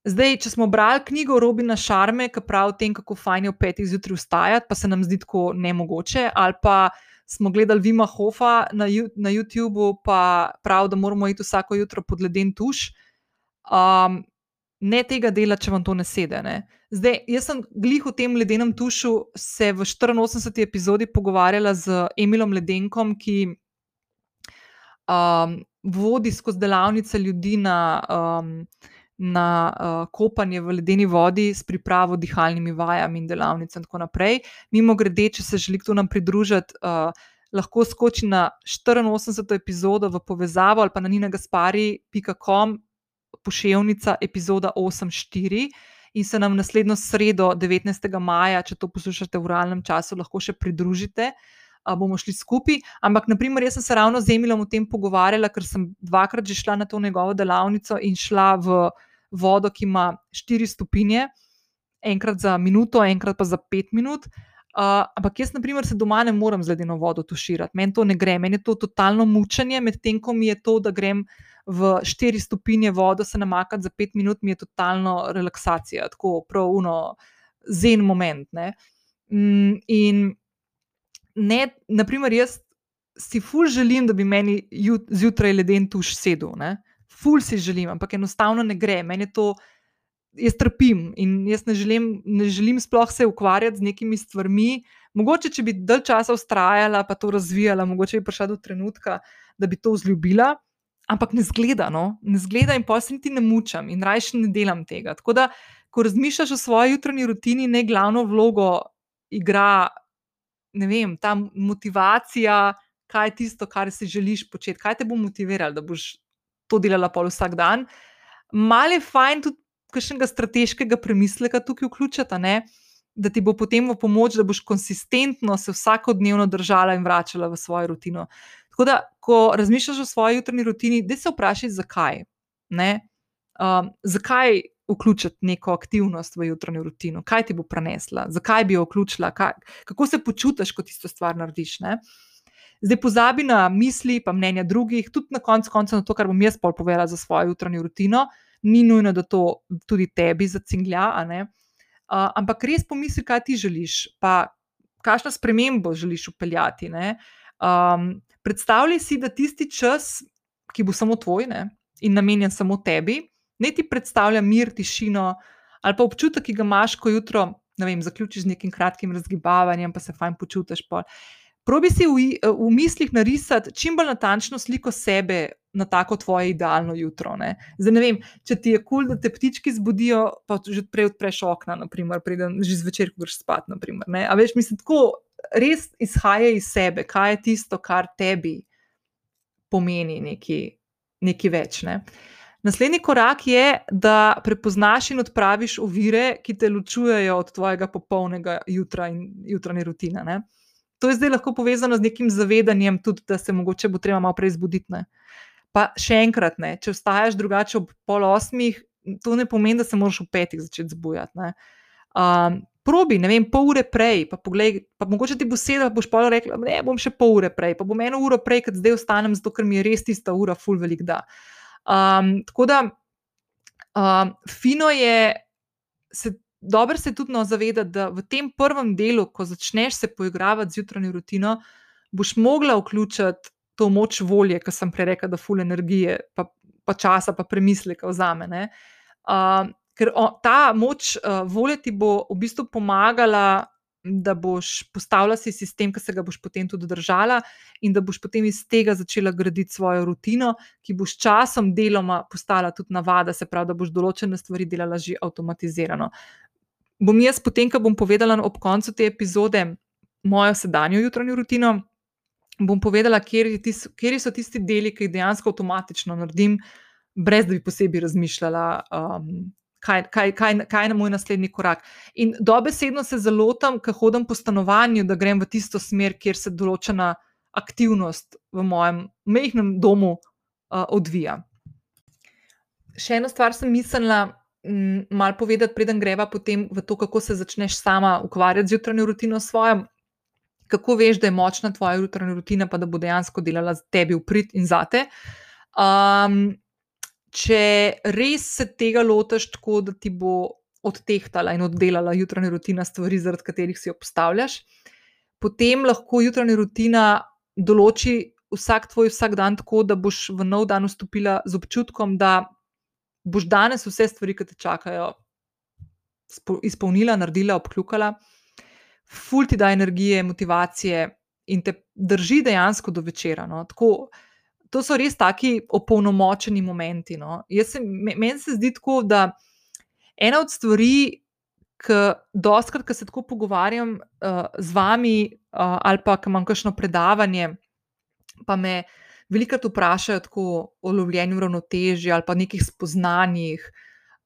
Zdaj, če smo brali knjigo Robina Šarme, ki pravi o tem, kako fajn je v petih zjutraj vstajati, pa se nam zdi tako nemogoče, ali pa smo gledali Vima Hofa na, na YouTubu, pa pravi, da moramo iti vsako jutro pod leden tuš. Um, ne tega dela, če vam to ne sede. Ne. Zdaj, jaz sem glih v tem ledenem tušu se v 84. epizodi pogovarjala z Emilom Ledenkom, ki um, vodi skozi delavnice ljudi na. Um, na uh, kopanje v ledeni vodi s pripravo dihalnimi vajami in delavnicami in tako naprej. Mimo grede, če se želi kdo nam pridružiti, uh, lahko skoči na 84. epizodo v povezavo ali pa na ninagaspari.com, pošiljka epizoda 8.4. In se nam naslednjo sredo, 19. maja, če to poslušate v realnem času, lahko še pridružite, uh, bomo šli skupaj. Ampak, naprimer, jaz sem se ravno z Emilom o tem pogovarjala, ker sem dvakrat že šla na to njegovo delavnico in šla v vodo, ki ima 4 stopinje, enkrat za minuto, enkrat pa za 5 minut. Uh, ampak jaz, na primer, se doma ne morem z ledeno vodo tuširati, meni to ne gre, meni je to totalno mučenje, medtem ko mi je to, da grem v 4 stopinje vodo, se namakati za 5 minut, mi je totalno relaksacija, tako pravno zen moment. Ne? Mm, in ne, naprimer, jaz si ful želim, da bi meni zjutraj leden tuš sedel. Ne? Ful si želim, ampak enostavno ne gre. Meni je to, jaz trpim in jaz ne želim, ne želim sploh se ukvarjati z nekimi stvarmi. Mogoče, če bi dalj časa ustrajala, pa to razvijala, mogoče bi prišla do trenutka, da bi to vzljubila, ampak ne zgleda, no? ne zgleda in pa se niti ne mučam in raje ne delam tega. Tako da, ko razmišljaš o svoji jutranji rutini, ne glavno vlogo igra, ne vem, ta motivacija. Kaj je tisto, kar si želiš početi, kaj te bo motiviralo, da boš to delala pol vsak dan. Mal je fajn tudi kakšnega strateškega premisleka tukaj vključiti, ne? da ti bo potem v pomoč, da boš konsistentno se vsakodnevno držala in vračala v svojo rutino. Tako da, ko razmišljaš o svoji jutranji rutini, da se vprašaj, zakaj. Um, zakaj vključiti neko aktivnost v jutranjo rutino, kaj ti bo prenesla, zakaj bi jo vključila, kaj, kako se počutiš, ko tisto stvar narediš. Ne? Zdaj pozabi na misli, pa mnenja drugih, tudi na koncu konca na to, kar bom jaz pol povedala za svojo jutranjo rutino. Ni nujno, da to tudi tebi zacinglja, uh, ampak res pomisli, kaj ti želiš, pa kakšno spremembo želiš upeljati. Um, predstavljaj si, da tisti čas, ki bo samo tvoj ne, in namenjen samo tebi, ne ti predstavlja mir, tišino ali pa občutek, ki ga imaš, ko jutro vem, zaključiš z nekim kratkim razgibavanjem, pa se fajn počutiš. Pol. Probi si v, v mislih narisati čim bolj natančno sliko sebe na tako tvoje idealno jutro. Ne? Zdaj, ne vem, če ti je kul, cool, da te ptički zbudijo, pa že prej odpreš okna, naprimer, preden že zvečer greš spat. Naprimer, A veš, mislim, tako res izhaja iz sebe, kaj je tisto, kar tebi pomeni nekaj, nekaj več. Ne? Naslednji korak je, da prepoznaš in odpraviš ovire, ki te ločujejo od tvojega popolnega jutra in jutranje rutine. Ne? To je zdaj lahko povezano z nekim zavedanjem, tudi da se mogoče bo treba malo prej zbuditi. Ne. Pa še enkrat, ne, če vstaješ drugače ob pol osmih, to ne pomeni, da se moraš v petih začeti zbujati. Um, probi, ne vem, pol ure prej, pa poglej, pa mogoče ti bo sedel, boš pa rekel, ne bom še pol ure prej, pa bom eno uro prej, ker zdaj ostanem, zato ker mi je res tista ura, full velik da. Um, tako da, um, fino je, se, dobro se tudi no zavedati, da v tem prvem delu, ko začneš se poigravati z jutranjo rutino, boš mogla vključiti to moč volje, ki sem prej rekla, da full energije, pa, pa časa, pa premisleka vzame. Uh, ker o, ta moč uh, volje ti bo v bistvu pomagala, da boš postavila si sistem, ki se ga boš potem tudi držala, in da boš potem iz tega začela graditi svojo rutino, ki bo s časom deloma postala tudi navada, se pravi, da boš določene stvari delala že avtomatizirano. Bom jaz, potem, ko bom povedala ob koncu te epizode mojo sedanjo jutranjo rutino, bom povedala, kje so tisti deli, ki jih dejansko avtomatično naredim, brez da bi posebej razmišljala. Um, kaj, kaj, kaj, kaj je moj naslednji korak. In dobesedno se zelo tam, ko hodim po stanovanju, da grem v tisto smer, kjer se določena aktivnost v mojem mehkem domu uh, odvija. Še eno stvar sem mislila. Mal povedati, preden greva potem v to, kako se začneš sama ukvarjati z jutranjo rutino svojo, kako veš, da je močna tvoja jutranja rutina, pa da bo dejansko delala za tebi v prid in zate. Um, če res se tega lotiš tako, da ti bo odtehtala in oddelala jutranja rutina stvari, zaradi katerih si jo postavljaš, potem lahko jutranja rutina določi vsak tvoj vsak dan tako, da boš v nov dan vstopila z občutkom, da boš danes vse stvari, ki te čakajo, izpolnila, naredila, obkljukala, ful ti da energije, motivacije in te drži dejansko do večera. No? Tako, to so res taki opolnomočeni momenti. No. Se, meni se zdi tako, da ena od stvari, ki doskrat, ko se tako pogovarjam uh, z vami, uh, ali pa imam kakšno predavanje, pa me velikokrat vprašajo tako o lovljenju ravnotežja ali pa nekih spoznanjih,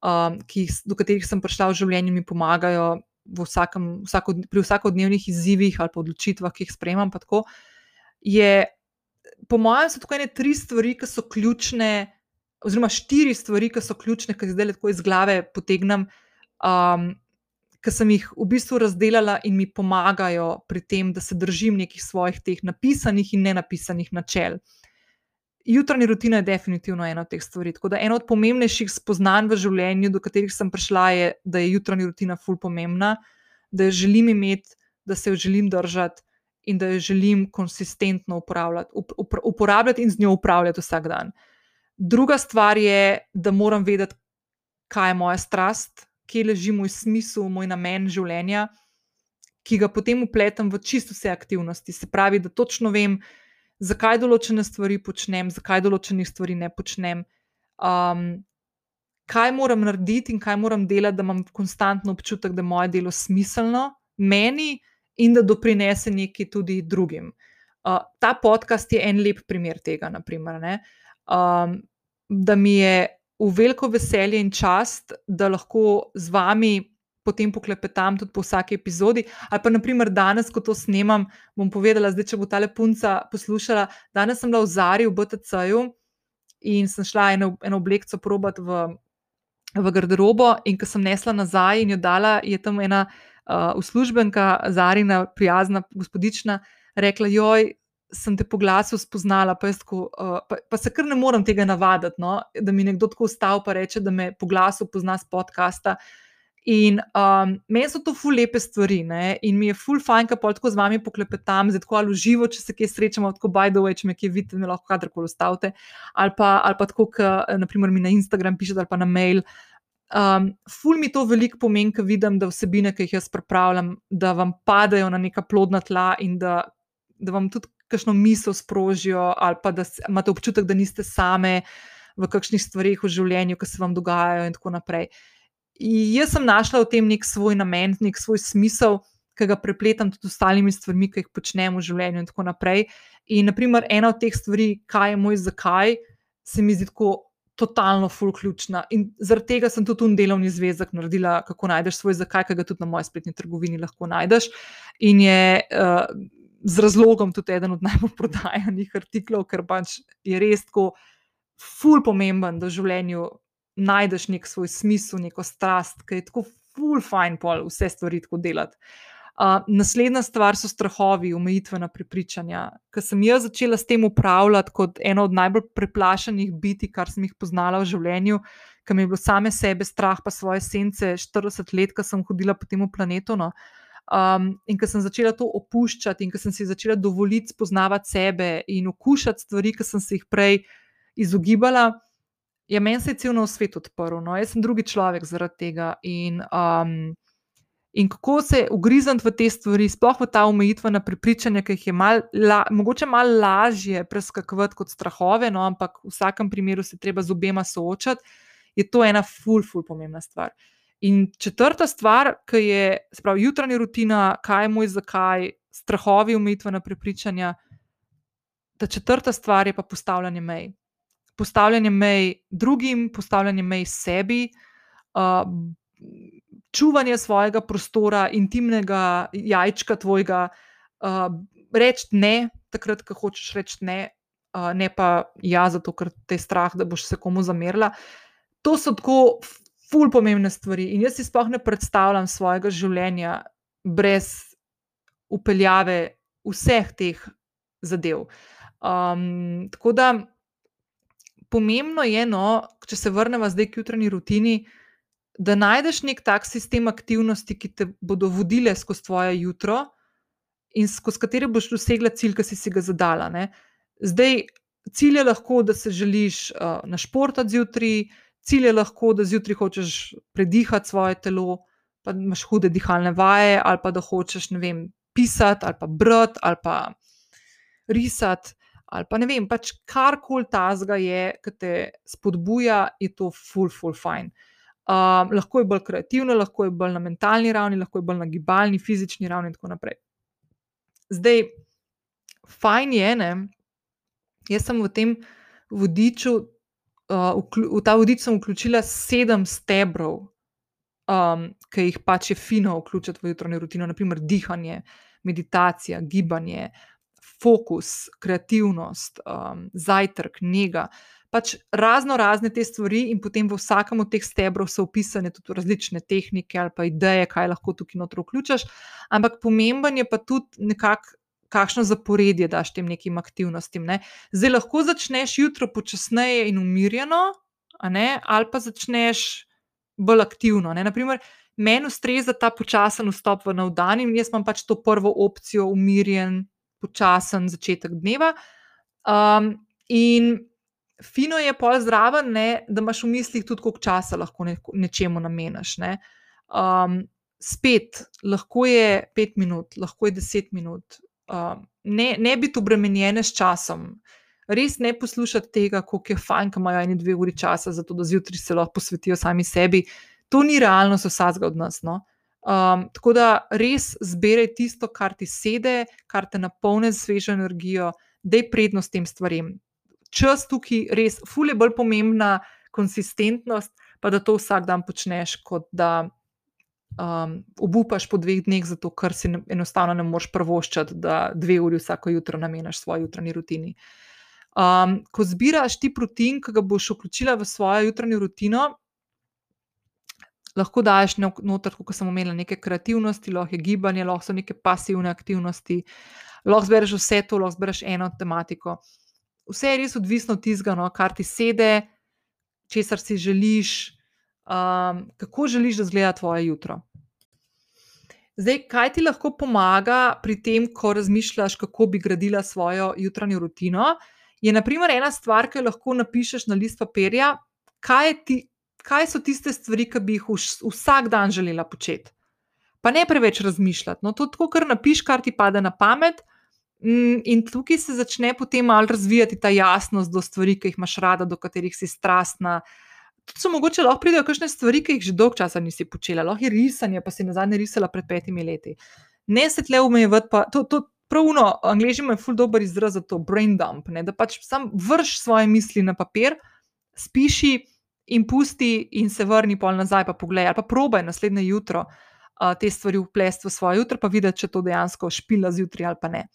um, jih, do katerih sem prišla v življenju, mi pomagajo. Vsakem, vsako, pri vsakodnevnih izzivih ali odločitvah, ki jih sprejemam, tako, je po mojem, so ene tri stvari, ki so ključne, oziroma štiri stvari, ki so ključne, ki jih zdaj tako iz glave potegnem, um, ki sem jih v bistvu razdelila in mi pomagajo pri tem, da se držim nekih svojih teh napisanih in nenapisanih načel. Jutranja rutina je definitivno ena od teh stvari. Tako da eno od pomembnejših spoznanj v življenju, do katerih sem prišla, je, da je jutranja rutina ful pomembna, da jo želim imeti, da se jo želim držati in da jo želim konsistentno uporabljati, uporabljati in z njo upravljati vsak dan. Druga stvar je, da moram vedeti, kaj je moja strast, kje leži moj smisel, moj namen življenja, ki ga potem upletem v čisto vse aktivnosti. Se pravi, da točno vem, zakaj določene stvari počnem, zakaj določenih stvari ne počnem. Um, Kaj moram narediti in kaj moram delati, da imam konstantno občutek, da je moje delo smiselno meni, in da doprinese nekaj tudi drugim. Uh, ta podcast je en lep primer tega, naprimer, um, da mi je v veliko veselje in čast, da lahko z vami potem poklepetam tudi po vsaki epizodi. Ali pa, naprimer, danes, ko to snemam, bom povedala, zdaj, če bo ta punca poslušala. Danes sem bila v Zari v BTC-ju in sem šla eno, eno oblekco probat v, v garderobo, in ko sem nesla nazaj in jo dala, je tam ena uh, uslužbenka, Zarina, prijazna gospodična, rekla: Joj, sem te po glasu spoznala, pa, tako, uh, pa, pa se kar ne morem tega navaditi, no? da mi nekdo tako ustavi in reče, da me po glasu pozna z podcasta. In um, meni so to ful lepe stvari, ne? in mi je ful fajn, ko tako z vami poklepetam, zdaj tako ali živo, če se kje srečamo, tako by the way, če me kje vidite, me lahko kadarkoli ustavite. Ali pa, ali pa tako, da mi na Instagram pišete ali pa na mail. Uh, Um, ful mi to veliko pomeni, ker vidim, da vsebine, ki jih jaz pripravljam, da vam padajo na neka plodna tla in da, da vam tudi kakšno misel sprožijo, ali pa da imate občutek, da niste same v kakšnih stvarih v življenju, ki se vam dogajajo, in tako naprej. In jaz sem našla v tem nek svoj namen, nek svoj smisel, ki ga prepletam tudi s ostalimi stvarmi, ki jih počnem v življenju, in tako naprej. In, naprimer, ena od teh stvari, kaj je moj zakaj, se mi zdi tako totalno fulključna. In zaradi tega sem tudi tu delovni zvezek naredila, kako najdeš svoj zakaj, ki ga tudi na moji spletni trgovini lahko najdeš. In je uh, z razlogom tudi eden od najbolj prodajanih artiklov, ker pač je res tako ful pomemben, da v življenju najdeš nek svoj smisel, neko strast, ki je tako ful fajn pol vse stvari tako delati. Uh, naslednja stvar so strahovi, omejitvena prepričanja. Ker sem jaz začela s tem upravljati kot ena od najbolj preplašenih biti, kar sem jih poznala v življenju, ker mi je bilo same sebe strah, pa svoje sence, 40 let, ko sem hodila po tem planetu. No. Um, in ko sem začela to opuščati, in ko sem si začela dovoliti spoznavati sebe in okušati stvari, ki sem se jih prej izogibala, je meni se cel nov svet odprl. No. Jaz sem drugi človek zaradi tega. In, um, In kako se ugrizniti v te stvari, sploh v ta omejitvena prepričanja, ki jih je mal, la, mogoče malo lažje preskakovati kot strahove, no, ampak v vsakem primeru se treba z obema soočati, je to ena ful, ful, pomembna stvar. In četrta stvar, ki je sprav, jutranja rutina, kaj je moj zakaj, strahovi, omejitvena prepričanja. Ta četrta stvar je pa postavljanje mej. Postavljanje mej drugim, postavljanje mej sebi. Uh, čuvanje svojega prostora, intimnega jajčka tvojega, uh, reči ne, takrat, ko hočeš reči ne, uh, ne pa ja, zato ker te je strah, da boš se komu zamerila. To so tako ful pomembne stvari. In jaz si sploh ne predstavljam svojega življenja brez upeljave vseh teh zadev. Um, tako da pomembno je, no, če se vrnemo zdaj k jutranji rutini, da najdeš nek tak sistem aktivnosti, ki te bodo vodile skozi tvoje jutro in skozi katere boš dosegla cilj, ki si, si ga zadala. Ne? Zdaj, cilj je lahko, da se želiš uh, na športu zjutraj, cilj je lahko, da zjutraj hočeš predihati svoje telo, pa imaš hude dihalne vaje, ali pa da hočeš vem, pisati, ali pa brati, ali pa risati. Ali pa ne vem, pač karkoli tazga je, ki te spodbuja, je to full, full fine. Uh, Um, lahko je bolj kreativno, lahko je bolj na mentalni ravni, lahko je bolj na gibalni, fizični ravni in tako naprej. Zdaj, fajn je, ne? jaz sem v tem vodiču, uh, v ta vodič sem vključila sedem stebrov, um, ki jih pač je fino vključiti v jutranjo rutino, naprimer dihanje, meditacija, gibanje, fokus, kreativnost, um, zajtrk, njega pač razno razne te stvari, in potem v vsakem od teh stebrov so opisane tudi različne tehnike ali pa ideje, kaj lahko tukaj notro vključiš. Ampak pomemben je pa tudi nekako. Kakšno zaporedje daš tem nekim aktivnostim? Ne? Zdaj lahko začneš jutro počasneje in umirjeno, ali pa začneš bolj aktivno. Naprimer, meni ustreza ta počasen vstop v nov dan in jaz imam pač to prvo opcijo, umirjen, počasen začetek dneva. Um, in fino je pol zraven, ne, da imaš v mislih tudi, koliko časa lahko ne, nečemu nameniš. Ne. Um, spet, lahko je pet minut, lahko je deset minut. Um, ne, ne biti obremenjene s časom. Res ne poslušati tega, kako je fajn, da imajo eni dve uri časa, zato da zjutraj se lahko posvetijo sami sebi. To ni realnost vsakega od nas. No? Um, tako da res zbiraj tisto, kar ti sede, kar te napolne z svežo energijo, da je prednost tem stvarem čas tukaj res, fulje bolj pomembna konsistentnost, pa da to vsak dan počneš, kot da um, obupaš po dveh dneh, zato ker si enostavno ne moreš prvoščati, da dve uri vsako jutro nameniš svoji jutranji rutini. Um, ko zbiraš ti rutin, ki ga boš vključila v svojo jutranjo rutino, lahko daš noter, kot sem omenila, neke kreativnosti, lahko je gibanje, lahko so neke pasivne aktivnosti, lahko zbereš vse to, lahko zbereš eno tematiko vse je res odvisno od tistega, no, kar ti sede, česar si želiš, um, kako želiš, da zgleda tvoje jutro. Zdaj, kaj ti lahko pomaga pri tem, ko razmišljaš, kako bi gradila svojo jutranjo rutino? Je naprimer ena stvar, ki jo lahko napišeš na list papirja, kaj, ti, kaj so tiste stvari, ki bi jih vsak dan želela početi. Pa ne preveč razmišljati. No, to tako, kar napiš, kar ti pade na pamet, Mm, in tukaj se začne potem malo razvijati ta jasnost do stvari, ki jih imaš rada, do katerih si strastna. Tudi so mogoče lahko pridejo kakšne stvari, ki jih že dolgo časa nisi počela, lahko je risanje, pa si na zadnje risala pred petimi leti. Ne se tle umejevati, pa to, to pravno, angliži imajo ful dobr izraz za to, brain dump, ne? da pač sam vrš svoje misli na papir, spiši in pusti in se vrni pol nazaj, pa pogledaj, ali pa probaj naslednje jutro uh, te stvari vplesti v svoje jutro, pa videti, če to dejansko špila zjutraj ali pa ne.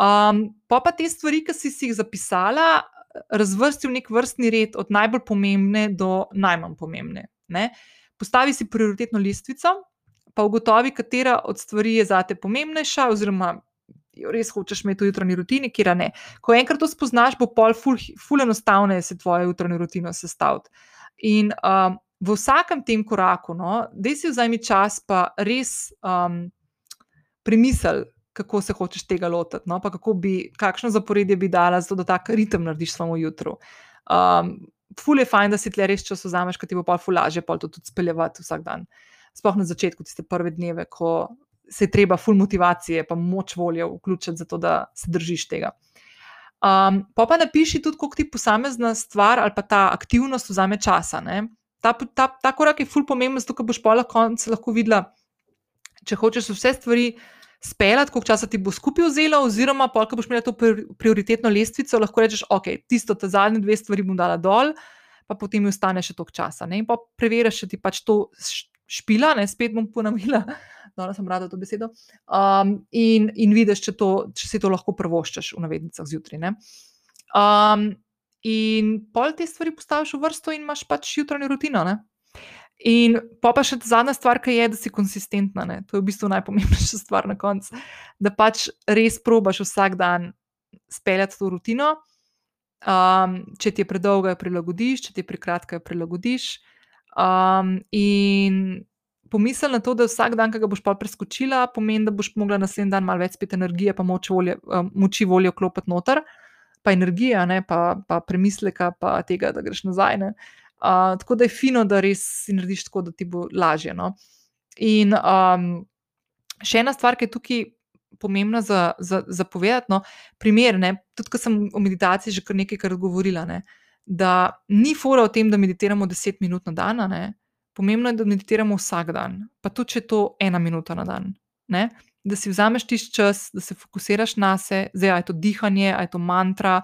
Um, pa pa te stvari, ki si, si jih zapisala, razvrsti v nek vrstni red, od najbolj pomembne do najmanj pomembne. Ne? Postavi si prioritetno listvico, pa ugotovi, katera od stvari je zate pomembnejša, oziroma res hočeš imeti v jutranji rutini, kjer ne. Ko enkrat to spoznaš, bo pol ful, ful se tvojo jutranjo rutino sestaviti. In um, v vsakem tem koraku, no, da si vzemi čas, pa res um, premisli, kako se hočeš tega lotiti, no, pa kako bi, kakšno zaporedje bi dala, zato da tak ritem narediš samo jutro. Um, ful je fajn, da si tle res čas vzameš, ker ti bo pa ful lažje pa to tudi speljati vsak dan. Sploh na začetku, tiste prve dneve, ko se je treba ful motivacije, pa moč volje vključiti, zato da se držiš tega. Um, pa pa napiši tudi, koliko ti posamezna stvar ali pa ta aktivnost vzame časa. Ta, ta, ta korak je ful pomemben, zato da boš pa lahko videla, če hočeš vse stvari speljati, koliko časa ti bo skupaj vzelo, oziroma pa, ko boš imela to prioritetno lestvico, lahko rečeš, ok, tisto, te zadnje dve stvari bom dala dol, pa potem mi ostane še toliko časa. Ne? In pa preveriš, če ti pač to špila, ne? spet bom ponovila, da sem rada to besedo. Um, in, in vidiš, če, to, če si to lahko prvoščeš v navednicah zjutraj. Um, in pol te stvari postaviš v vrsto in imaš pač jutranjo rutino. Ne? In pa, pa še zadnja stvar, ki je, da si konsistentna. Ne? To je v bistvu najpomembnejša stvar na koncu. Da pač res probaš vsak dan speljati to rutino. Um, če ti je predolga, jo prilagodiš, če ti je prekratka, jo prilagodiš. Um, in pomisli na to, da vsak dan, ki ga boš pa preskočila, pomeni, da boš mogla naslednji dan malo več spet energije, pa moči volje, um, moči volje klopiti noter, pa energija, ne? pa, pa premisleka, pa tega, da greš nazaj. Ne? tako da je fino, da res si narediš tako, da ti bo lažje. No? In um, še ena stvar, ki je tukaj pomembna za, za, za povedati, no, primer, ne, tudi ko sem o meditaciji že kar nekajkrat govorila, ne, da ni fora o tem, da meditiramo 10 minut na dan. Ne, pomembno je, da meditiramo vsak dan, pa tudi če je to ena minuta na dan. Ne, da si vzameš tisti čas, da se fokusiraš na sebe, zdaj je to dihanje, je to mantra,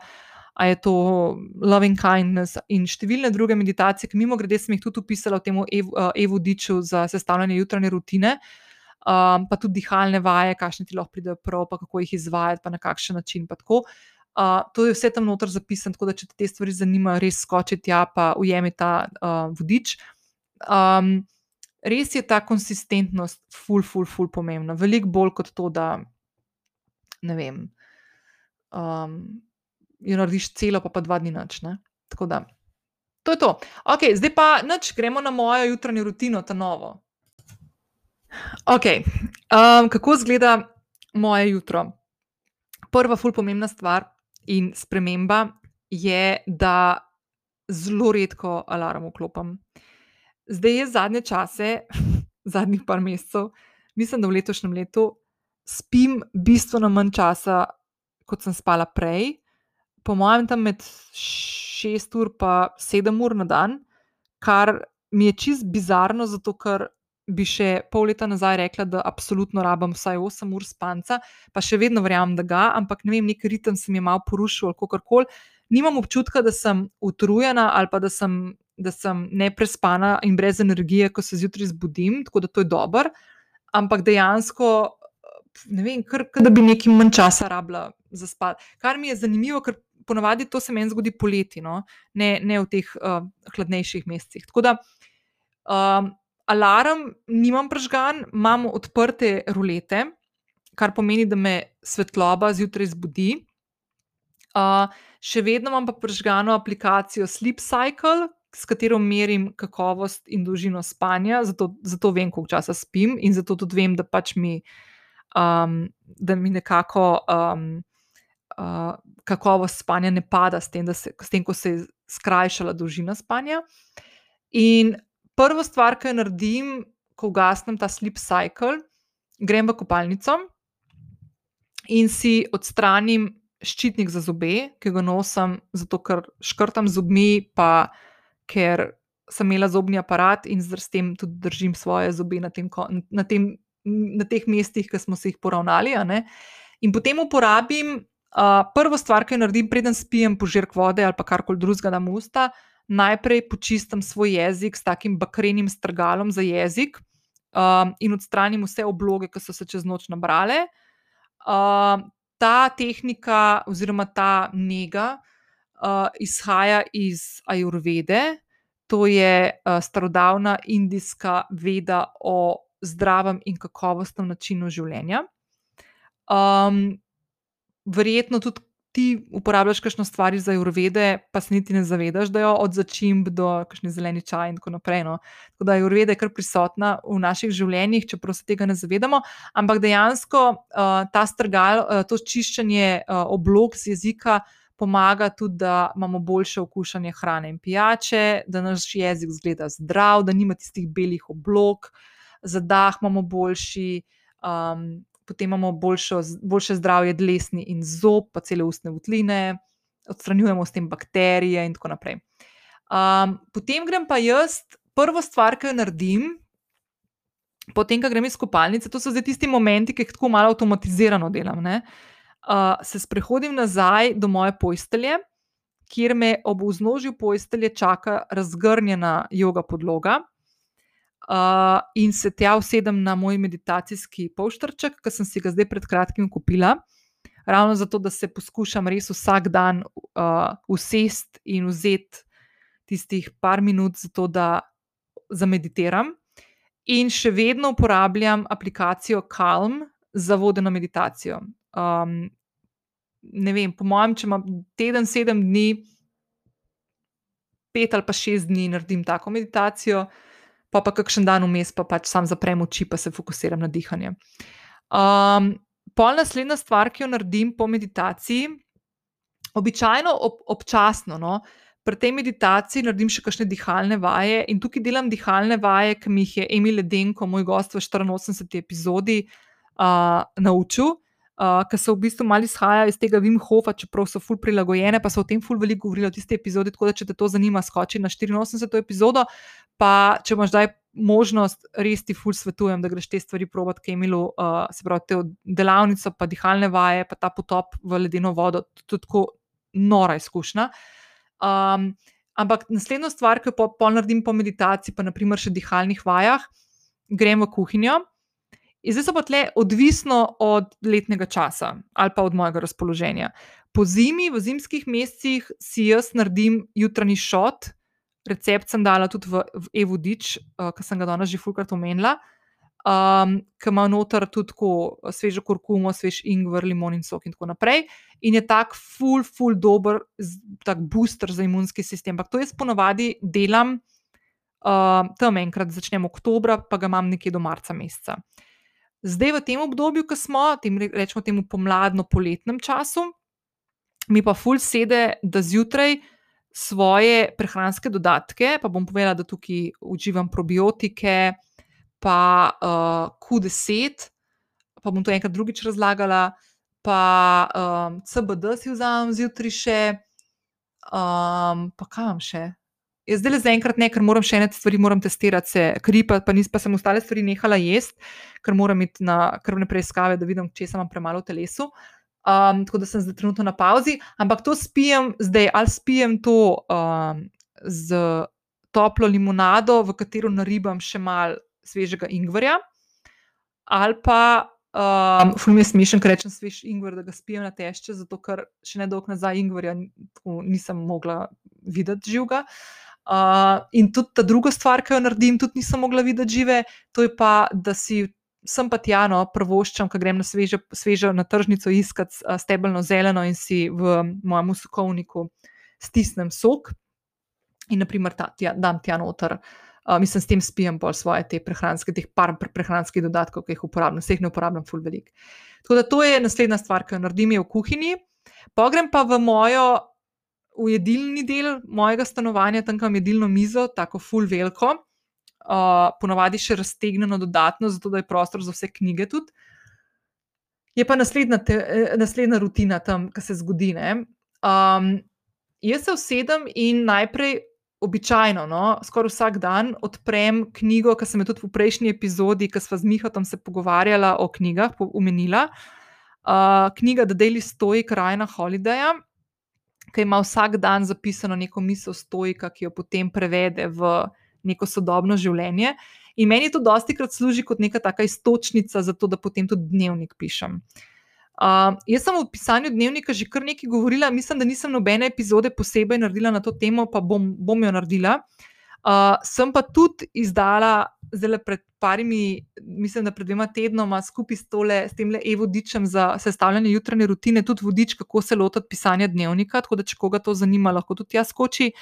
a je to loving kindness in številne druge meditacije, ki mimo grede sem jih tudi opisala v tem Evo Diču za sestavljanje jutranje rutine, um, pa tudi dihalne vaje, kakšne ti lahko pridejo prav, pa kako jih izvajati, pa na kakšen način. Uh, to je vse tam noter zapisano, tako da če te stvari zanimajo, res skoči tja, pa ujemi ta uh, vodič. Um, res je ta konsistentnost, ful, ful, ful, pomembna. Veliko bolj kot to, da ne vem. Um, jo narediš celo, pa, pa dva dni noč. Tako da, to je to. Ok, zdaj pa noč, gremo na mojo jutranjo rutino, ta novo. Ok, um, kako izgleda moje jutro? Prva, ful pomembna stvar in sprememba je, da zelo redko alarm vklopim. Zdaj je zadnje čase, zadnjih par mesecev, mislim, da v letošnjem letu spim bistveno manj časa, kot sem spala prej po mojem, tam med 6 ur in 7 ur na dan, kar mi je čist bizarno, zato ker bi še pol leta nazaj rekla, da absolutno rabim vsaj 8 ur spanca, pa še vedno verjamem, da ga, ampak ne vem, nek ritem se mi je malo porušil ali kako koli. Nimam občutka, da sem utrujena ali da sem, da sem neprespana in brez energije, ko se zjutraj zbudim, tako da to je dobro. Ampak dejansko, ne vem, kar, da bi nekaj manj časa rabila za spati. Kar mi je zanimivo, ker ponavadi to se meni zgodi poleti, no? ne, ne v teh uh, hladnejših mesecih. Tako da um, alarm nimam prežgan, imam odprte rulete, kar pomeni, da me svetloba zjutraj zbudi. Uh, še vedno imam pa prežgano aplikacijo Sleep Cycle, s katero merim kakovost in dolžino spanja, zato, zato vem, koliko časa spim in zato tudi vem, da pač mi, um, da mi nekako. Um, uh, kakovost spanja ne pada, s tem, se, s tem, ko se je skrajšala dolžina spanja. In prvo stvar, jo naredim, ko ugasnem ta sleep cycle, grem v kopalnico in si odstranim ščitnik za zobe, ki ga nosim, zato ker škrtam zobmi, pa ker sem imela zobni aparat in z tem tudi držim svoje zobe na, tem, na, tem, na teh mestih, ki smo se jih poravnali. In potem uporabim Uh, prvo stvar, ki jo naredim, preden spijem požirk vode ali karkoli drugega na usta, najprej počistim svoj jezik s takim bakrenim strgalom za jezik um, in odstranim vse obloge, ki so se čez noč nabrale. Uh, ta tehnika oziroma ta njega uh, izhaja iz ajurvede, to je uh, starodavna indijska veda o zdravem in kakovostnem načinu življenja. Um, verjetno tudi ti uporabljaš kakšno stvar za urvede, pa se niti ne zavedaš, da jo od začimb do kakšne zeleni čaj in tako naprej. No. Tako da je urvede kar prisotna v naših življenjih, čeprav se tega ne zavedamo. Ampak dejansko uh, ta strgal, uh, to čiščenje uh, oblog z jezika. Pomaga tudi, da imamo boljše okušanje hrane in pijače, da naš jezik zgleda zdrav, da nima tistih belih oblog, za dah imamo boljši, um, potem imamo boljšo, boljše zdravje dlesni in zob, pa cele ustne vtline, odstranjujemo s tem bakterije in tako naprej. Um, potem grem pa jaz, prvo stvar, ki jo naredim, potem, ko grem iz kopalnice, to so zdaj tisti momenti, ki jih tako malo avtomatizirano delam. Uh, se sprehodim nazaj do moje postelje, kjer me ob vznožju postelje čaka razgrnjena joga podloga uh, in se tja usedem na moj meditacijski polštrček, ki sem si ga zdaj pred kratkim kupila. Ravno zato, da se poskušam res vsak dan uh, usest in vzeti tistih par minut, zato da zameditiram. In še vedno uporabljam aplikacijo Calm za vodeno meditacijo. Um, ne vem, po mojem, če imam teden, sedem dni, pet ali pa šest dni naredim tako meditacijo, pa pa kakšen dan vmes, pa pač sam zaprem oči, pa se fokusiram na dihanje. Um, pol naslednja stvar, ki jo naredim po meditaciji, običajno ob, občasno. No, Pri tej meditaciji naredim še kakšne dihalne vaje, in tukaj delam dihalne vaje, ki mi jih je Emil Denko, moj gost v 84. epizodi, uh, naučil uh, ki so v bistvu malo izhajajo iz tega Wim Hofa, čeprav so ful prilagojene, pa so o tem ful veliko govorili v tisti epizodi. Tako da, če te to zanima, skoči na 84. epizodo. Pa če imaš zdaj možnost, res ti ful svetujem, da greš te stvari je imelo, uh, se pravi, te delavnico, pa dihalne vaje, pa ta potop v ledeno vodo, tudi tako nora izkušnja. Um, ampak naslednjo stvar, ki jo po, po naredim po meditaciji, pa naprimer še dihalnih vajah, grem v kuhinjo. In zdaj so pa tle odvisno od letnega časa ali pa od mojega razpoloženja. Po zimi, v zimskih mesecih, si jaz naredim jutranji šot, recept sem dala tudi v, v Evodič, uh, ki sem ga danes že fulkrat omenila, um, ki ima noter tudi tako svežo kurkumo, svež ingver, limon in sok in tako naprej. In je tak ful, ful dober, tak booster za imunski sistem. Ampak to jaz ponovadi delam uh, tam enkrat, začnem oktobra, pa ga imam nekje do marca meseca. Zdaj, v tem obdobju, ko smo, tem, rečemo temu pomladno-poletnem času, mi pa ful sede, da zjutraj svoje prehranske dodatke, pa bom povedala, da tukaj uživam probiotike, pa uh, Q10, pa bom to enkrat drugič razlagala, pa um, CBD si vzamem zjutraj še, um, pa kam še. Jaz zdaj le zaenkrat ne, ker moram še ene stvari testirati, se kri, pa, pa nisem pa sem ostale stvari nehala jesti, ker moram iti na krvne preiskave, da vidim, če sem premalo v telesu. Um, tako da sem zdaj trenutno na pauzi, ampak to spijem zdaj, ali spijem to um, z toplo limonado, v katero naribam še malo svežega ingverja, ali pa. Um, Ful mi je smešen, ker rečem svež ingver, da ga spijem na tešče, zato ker še ne dolgo nazaj ingverja nisem mogla videti živega. Uh, Uh, in tudi ta druga stvar, ki jo naredim, tudi nisem mogla videti žive, to je pa, da si sem pa tjano, prvoščam, ko grem na sveže, sveže na tržnico iskati stebelno zeleno in si v mojem sokovniku stisnem sok in naprimer ta, tja, dam tja noter. Uh, mislim, s tem spijem bolj svoje te prehranske, teh par prehranskih dodatkov, ki jih uporabljam, vseh ne uporabljam, full velik. Tako da to je naslednja stvar, ki jo naredim, je v kuhinji. Pogrem pa v mojo v jedilni del mojega stanovanja, tam imam jedilno mizo, tako full veliko, uh, ponavadi še raztegnjeno dodatno, zato da je prostor za vse knjige tudi. Je pa naslednja, te, eh, naslednja rutina tam, ki se zgodi. Um, jaz se usedem in najprej, običajno, no, skoraj vsak dan odprem knjigo, ki sem jo tudi v prejšnji epizodi, ki smo z Mihatom se pogovarjali o knjigah, omenila. Uh, knjiga The Daily Stoic, Rajna Holidaya, ki ima vsak dan zapisano neko misel stojka, ki jo potem prevede v neko sodobno življenje. In meni to dosti krat služi kot neka taka istočnica za to, da potem tudi dnevnik pišem. Uh, jaz sem v pisanju dnevnika že kar nekaj govorila, mislim, da nisem nobene epizode posebej naredila na to temo, pa bom, bom jo naredila. Uh, sem pa tudi izdala, zelo pred parimi, mislim, da pred dvema tednoma, skupaj s, tole, s tem le e-vodičem za sestavljanje jutranje rutine, tudi vodič, kako se lotiti pisanja dnevnika. Tako da, če koga to zanima, lahko tudi jaz skoči.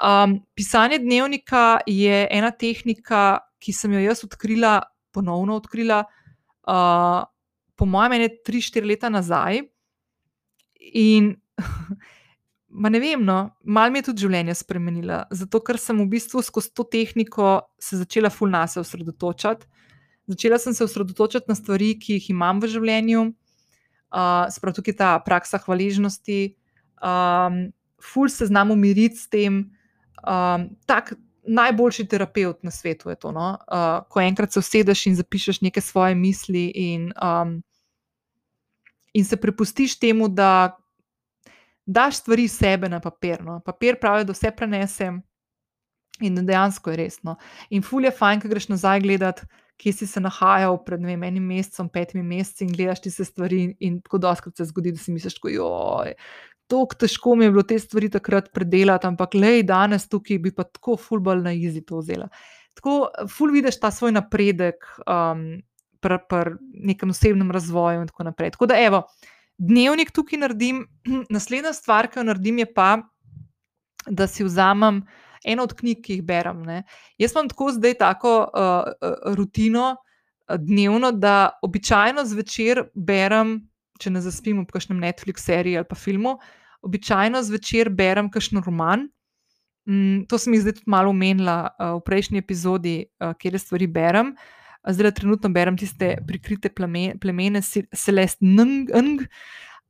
Um, pisanje dnevnika je ena tehnika, ki sem jo jaz odkrila, ponovno odkrila, uh, po mojem, ne 3-4 leta nazaj. In Ma ne vem, no, malo mi je tudi življenje spremenila, zato ker sem v bistvu skozi to tehniko se začela fulna se osredotočati. Začela sem se osredotočati na stvari, ki jih imam v življenju, uh, sprav tukaj ta praksa hvaležnosti, um, ful se znam umiriti s tem. Um, tak najboljši terapeut na svetu je to, no? uh, ko enkrat se usedeš in zapišeš neke svoje misli in, um, in se prepustiš temu, da daš stvari sebe na papir. No. Papir pravi, da vse prenesem in da dejansko je resno. In fulj je fajn, ko greš nazaj gledati, kje si se nahajal pred vem, enim mesecem, petimi meseci in gledaš ti se stvari. In tako doskrat se zgodi, da si misliš, da je tako težko mi je bilo te stvari takrat predelati, ampak le danes tukaj bi pa tako fulbal na izi to vzela. Tako fulj vidiš ta svoj napredek. Um, Pri nekem osebnem razvoju, in tako naprej. Tako da, evo, dnevnik tukaj naredim. Naslednja stvar, ki jo naredim, je pa, da si vzamem eno od knjig, ki jih berem. Ne. Jaz imam tako zdaj tako uh, rutino uh, dnevno, da običajno zvečer berem, če ne zaspim v kakšnem Netflix seriji ali pa filmu, običajno zvečer berem kakšen roman. Mm, to sem jih zdaj tudi malo omenila uh, v prejšnji epizodi, uh, kjer stvari berem. Uh, zdaj trenutno berem tiste prikrite plemene, plemene Celeste Ng.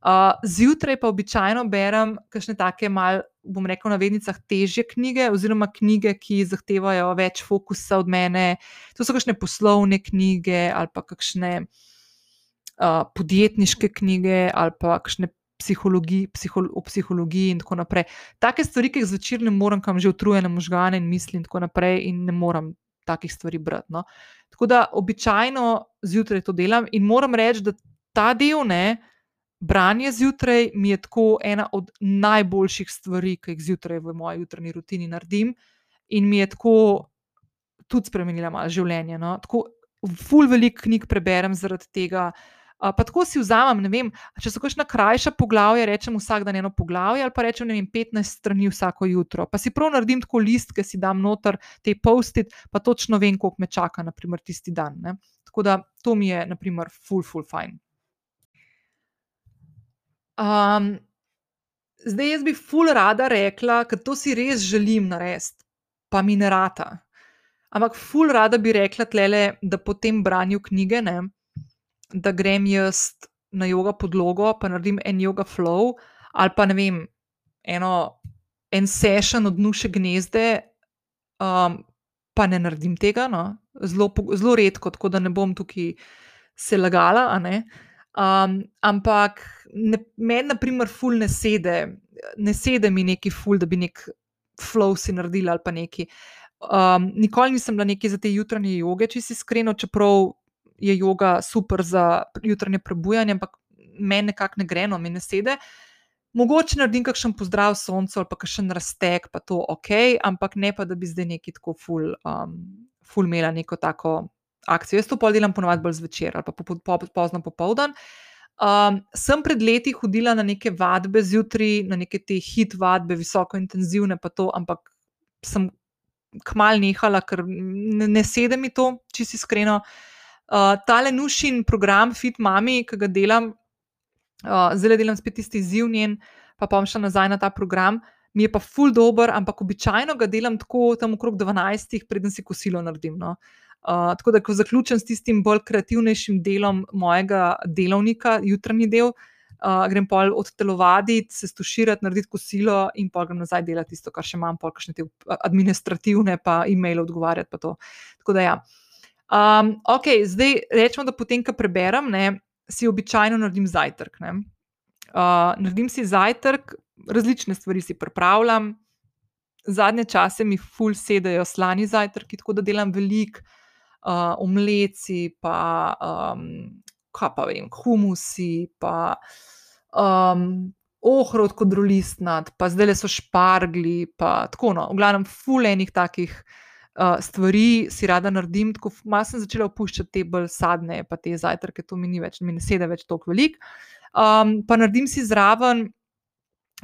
Uh, zjutraj pa običajno berem kakšne take, mal, bom rekel, na vednicah težje knjige, oziroma knjige, ki zahtevajo več fokusa od mene. To so kakšne poslovne knjige ali pa kakšne uh, podjetniške knjige ali pa kakšne psihologi, psiholo, o psihologiji in tako naprej. Take stvari, ki jih zvečer ne morem, kam že utrujene možgane in misli in tako naprej, in ne morem takih stvari brati. No. Tako da običajno zjutraj to delam in moram reči, da ta del, ne, branje zjutraj, mi je tako ena od najboljših stvari, ki jih zjutraj v moji jutranji rutini naredim in mi je tako tudi spremenila malo življenje. No. Tako, ful veliko knjig preberem zaradi tega. Pa tako si vzamem, ne vem, če so kakšna krajša poglavja, rečem vsak dan eno poglavje, ali pa rečem vem, 15 strani vsako jutro. Pa si prav naredim tako list, ki si dam noter te postit, pa točno vem, koliko me čaka, naprimer, tisti dan. Ne. Tako da to mi je, naprimer, full, full fine. Um, zdaj, jaz bi full rada rekla, ker to si res želim narediti, pa mi ne rata. Ampak full rada bi rekla, tlele, da po tem branju knjige, ne da grem jaz na jogo podlogo, pa naredim en yoga flow, ali pa ne vem, eno, en session od nuše gnezde, um, pa ne naredim tega, no? zelo, zelo redko, tako da ne bom tukaj se lagala. Um, ampak meni, na primer, ful ne sede, ne sede mi neki ful, da bi nek flow si naredila ali pa neki. Um, nikoli nisem bila neki za te jutranje joge, če si iskreno, čeprav je yoga super za jutranje prebujanje, ampak meni nekako ne gre, no, mi ne sede. Mogoče naredim kakšen pozdrav soncu ali pa kakšen razteg, pa to ok, ampak ne pa, da bi zdaj neki tako ful, um, ful imela neko tako akcijo. Jaz to pol delam ponovadi bolj zvečer ali pa po, po, po, pozno popoldan. Um, sem pred leti hodila na neke vadbe zjutraj, na neke te hit vadbe, visoko intenzivne, pa to, ampak sem kmal nehala, ker ne, ne sede mi to, če si iskreno. Uh, Uh, tale nušin program Fit Mami, ki ga delam, uh, zdaj delam spet tisti izziv njen, pa pa šla nazaj na ta program, mi je pa full dober, ampak običajno ga delam tako tam okrog 12, preden si kosilo naredim. No. Uh, tako da, ko zaključim s tistim bolj kreativnejšim delom mojega delovnika, jutranji del, uh, grem pol odtelovaditi, se stuširati, narediti kosilo in pa grem nazaj delati tisto, kar še imam, pa še te administrativne, pa e-mail odgovarjati. Pa tako da ja. Um, ok, zdaj rečemo, da potem, ko preberem, ne, si običajno naredim zajtrk. Uh, naredim si zajtrk, različne stvari si pripravljam. Zadnje čase mi ful sedajo slani zajtrki, tako da delam veliko uh, omleci, pa um, kaj pa vem, humusi, pa um, ohrovt kot drolistnat, pa zdaj le so špargli, pa tako no, v glavnem, fulejnih takih. Uh, stvari si rada naredim, tako malo sem začela opuščati te bolj sadne, pa te zajtrke, to mi ni več, mi ne sedi več tako velik. Um, pa naredim si zraven,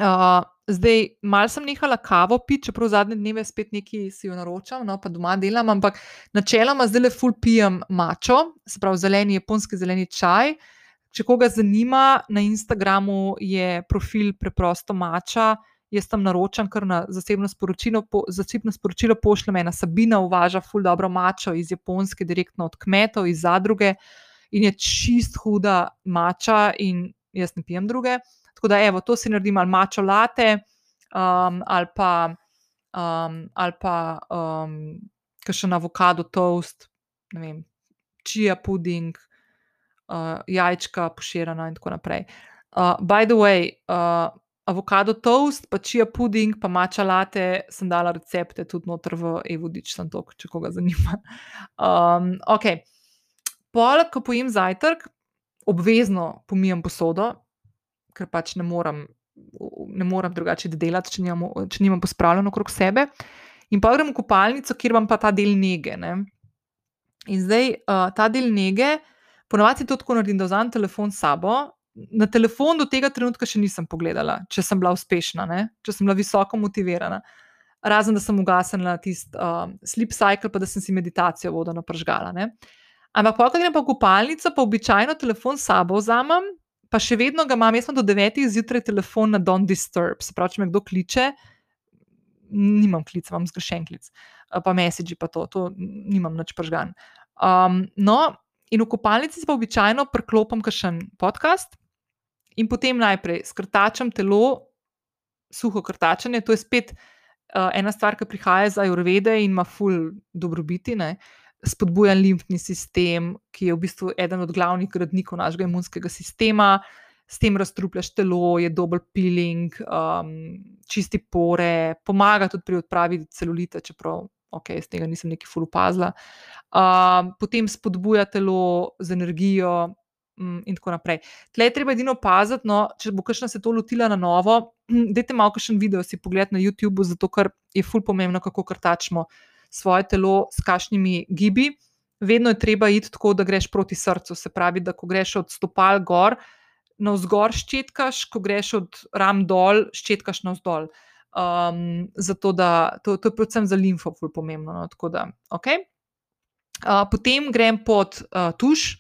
uh, zdaj malo sem nehala kavo piti, čeprav zadnje dneve spet nekaj si jo naročam, no pa doma delam, ampak načeloma zdaj le full pijem mačo, se pravi zeleni, japonski zeleni čaj. Če koga zanima, na Instagramu je profil preprosto mača jaz tam naročam kar na zasebno sporočilo, po, zasebno sporočilo pošljem ena Sabina, uvaža ful dobro mačo iz Japonske, direktno od kmetov, iz zadruge in je čist huda mača in jaz ne pijem druge. Tako da, evo, to si naredim ali mačo late um, ali pa, um, ali pa um, kakšen avokado toast, ne vem, čija puding, uh, jajčka poširana in tako naprej. Uh, by the way, uh, avokado toast, pa čija puding, pa mača late, sem dala recepte tudi noter v e-vodič, sem to, če koga zanima. Um, ok. Poleg, ko pojem zajtrk, obvezno pomijem posodo, ker pač ne morem, ne morem drugače delati, če nimam, če nimam pospravljeno okrog sebe. In pa grem v kopalnico, kjer imam pa ta del nege. Ne? In zdaj uh, ta del nege, ponovadi to tako naredim, da vzamem telefon s sabo na telefon do tega trenutka še nisem pogledala, če sem bila uspešna, ne? če sem bila visoko motivirana. Razen da sem ugasnila tisti uh, sleep cycle, pa da sem si meditacijo vodeno pržgala. Ne? Ampak, ko grem pa v kopalnico, pa običajno telefon s sabo vzamem, pa še vedno ga imam, jaz sem do 9. zjutraj telefon na Don't Disturb. Se pravi, če me kdo kliče, nimam klica, imam zgrešen klic, pa message pa to, to nimam nič pržgan. Um, no, in v kopalnici pa običajno preklopim kakšen podcast, in potem najprej skrtačam telo, suho krtačanje. To je spet uh, ena stvar, ki prihaja iz ajurvede in ima ful dobrobiti. Ne? Spodbuja limfni sistem, ki je v bistvu eden od glavnih gradnikov našega imunskega sistema, s tem razstrupljaš telo, je dober peeling, um, čisti pore, pomaga tudi pri odpravi celulita, čeprav okay, iz tega nisem neki ful upazila. Um, potem spodbuja telo z energijo, Mm, in tako naprej. Tle je treba edino paziti, no, če bo kakšna se to lotila na novo. Dajte malo kakšen video si pogled na YouTubu, zato ker je ful pomembno, kako krtačimo svoje telo s kašnimi gibi. Vedno je treba iti tako, da greš proti srcu. Se pravi, da ko greš od stopal gor, na vzgor ščetkaš, ko greš od ram dol, ščetkaš na vzdolj. Um, zato da to, to je predvsem za limfo ful pomembno. No, da, okay. uh, potem grem pod uh, tuš.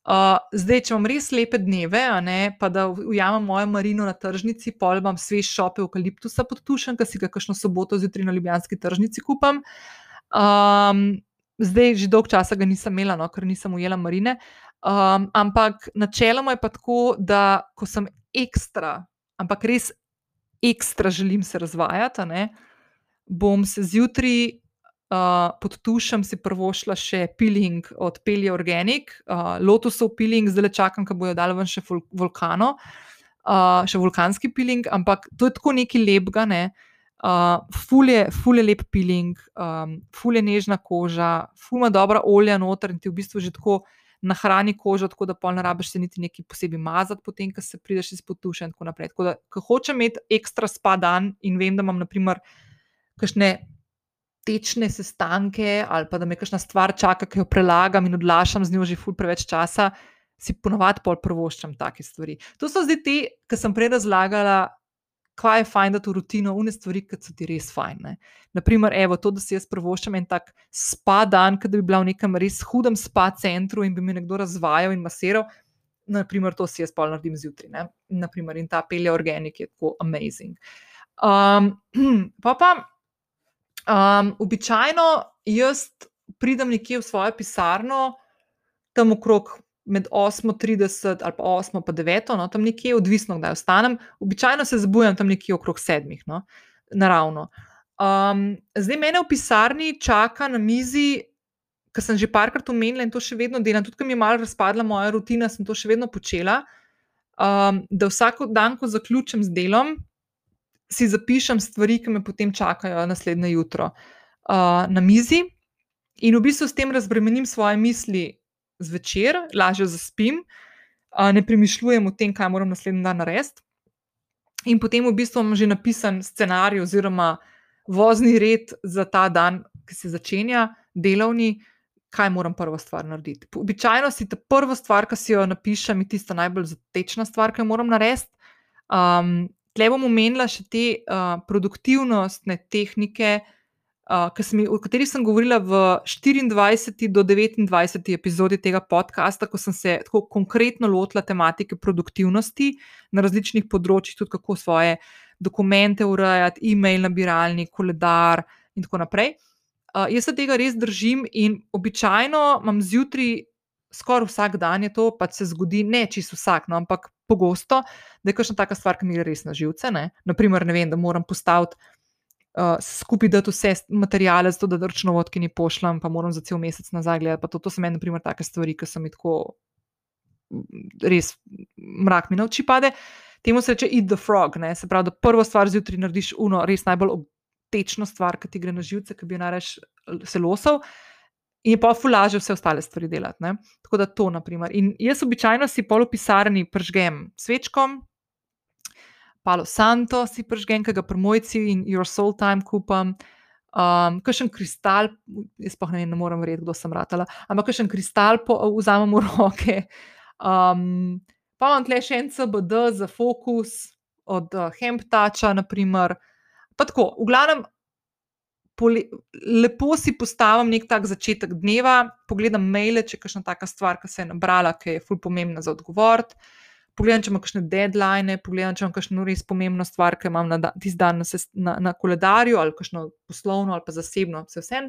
Uh, zdaj, če imam res lepe dneve, ne, pa da ujamem mojo marino na tržnici, pol imam svež šope eukaliptusa pod tušem, ki si ga kakšno soboto zjutraj na Ljubljanski tržnici kupam. Um, zdaj, že dolg časa ga nisem imela, no, ker nisem ujela marine. Um, ampak načeloma je pa tako, da ko sem ekstra, ampak res ekstra želim se razvajati, ne, bom se zjutraj Uh, pod tušem si prvošla še peeling od Pelje Organic, uh, Lotusov peeling, zdaj čakam, da bojo dali ven še vulkano, uh, še vulkanski peeling, ampak to je tako neki lepega, ne. Uh, fulje, fulje lep peeling, um, fulje nežna koža, fulma dobra olja noter in ti v bistvu že tako nahrani kožo, tako da pol ne rabiš se niti nekaj posebej mazati, potem, ko se prideš iz potuša in tako naprej. Tako da, ko hočem imeti ekstra spa dan in vem, da imam naprimer kakšne tečne sestanke ali pa da me kakšna stvar čaka, ki jo prelagam in odlašam z njo že ful preveč časa, si ponovadi pol prvoščam take stvari. To so zdaj te, ki sem prej razlagala, kaj je fajn, da to rutino, une stvari, ki so ti res fajn. Ne? Naprimer, evo, to, da si jaz prvoščam en tak spa dan, da bi bila v nekem res hudem spa centru in bi me nekdo razvajal in masiral. Naprimer, to si jaz pol naredim zjutraj. Naprimer, in ta pelja organik je tako amazing. Um, pa pa Um, običajno jaz pridem nekje v svojo pisarno, tam okrog med 8:30 ali pa 8 pa 9, no, tam nekje, odvisno, kdaj ostanem. Običajno se zbujam tam nekje okrog 7, no, naravno. Um, zdaj mene v pisarni čaka na mizi, kar sem že parkrat omenila in to še vedno delam, tudi ko mi je malo razpadla moja rutina, sem to še vedno počela. Um, da vsak dan, ko zaključim z delom, si zapišem stvari, ki me potem čakajo naslednje jutro uh, na mizi, in v bistvu s tem razbremenim svoje misli zvečer, lažje zaspim, uh, ne premišljujem o tem, kaj moram naslednji dan narediti. In potem v bistvu imam že napisan scenarij oziroma vozni red za ta dan, ki se začenja, delovni, kaj moram prvo stvar narediti. Običajno si ta prva stvar, ki si jo napišem, je tista najbolj zatečna stvar, ki jo moram narediti. Um, Tle bom omenila še te uh, produktivnostne tehnike, uh, mi, o katerih sem govorila v 24. do 29. epizodi tega podcasta, ko sem se tako konkretno lotila tematike produktivnosti na različnih področjih, tudi kako svoje dokumente urejati, e-mail nabiralnik, koledar in tako naprej. Uh, jaz se tega res držim in običajno imam zjutraj, skoraj vsak dan je to, pa se zgodi, ne čisto vsak, no, ampak pogosto, da je kakšna taka stvar, ki mi gre res na živce. Ne? Naprimer, ne vem, da moram postaviti uh, skupaj dati vse materijale, zato da računovodki ni pošljem, pa moram za cel mesec nazaj gledati. To, to so meni, naprimer, take stvari, ki so mi tako res mrak mi na oči pade. Temu se reče eat the frog, ne? se pravi, da prvo stvar zjutraj narediš uno, res najbolj tečno stvar, ki ti gre na živce, ki bi jo nareš se losal in je pa fulaže vse ostale stvari delati. Ne? Tako da to, naprimer. In jaz običajno si polo pisarni pržgem svečkom, palo santo si pržgem, ki ga promojci in your soul time kupam. Um, kakšen kristal, jaz pa ne, ne morem verjeti, kdo sem ratala, ampak kakšen kristal po, vzamem v roke. Um, pa imam tle še en CBD za fokus od uh, Hemptača, naprimer. Pa tako, v glavnem, lepo si postavim nek tak začetek dneva, pogledam maile, če je kakšna taka stvar, ki se je nabrala, ki je fulj pomembna za odgovor. Pogledam, če imam kakšne deadline, pogledam, če imam kakšno res pomembno stvar, ki imam na tisti dan na, na, na koledarju, ali kakšno poslovno ali pa zasebno, vse vse.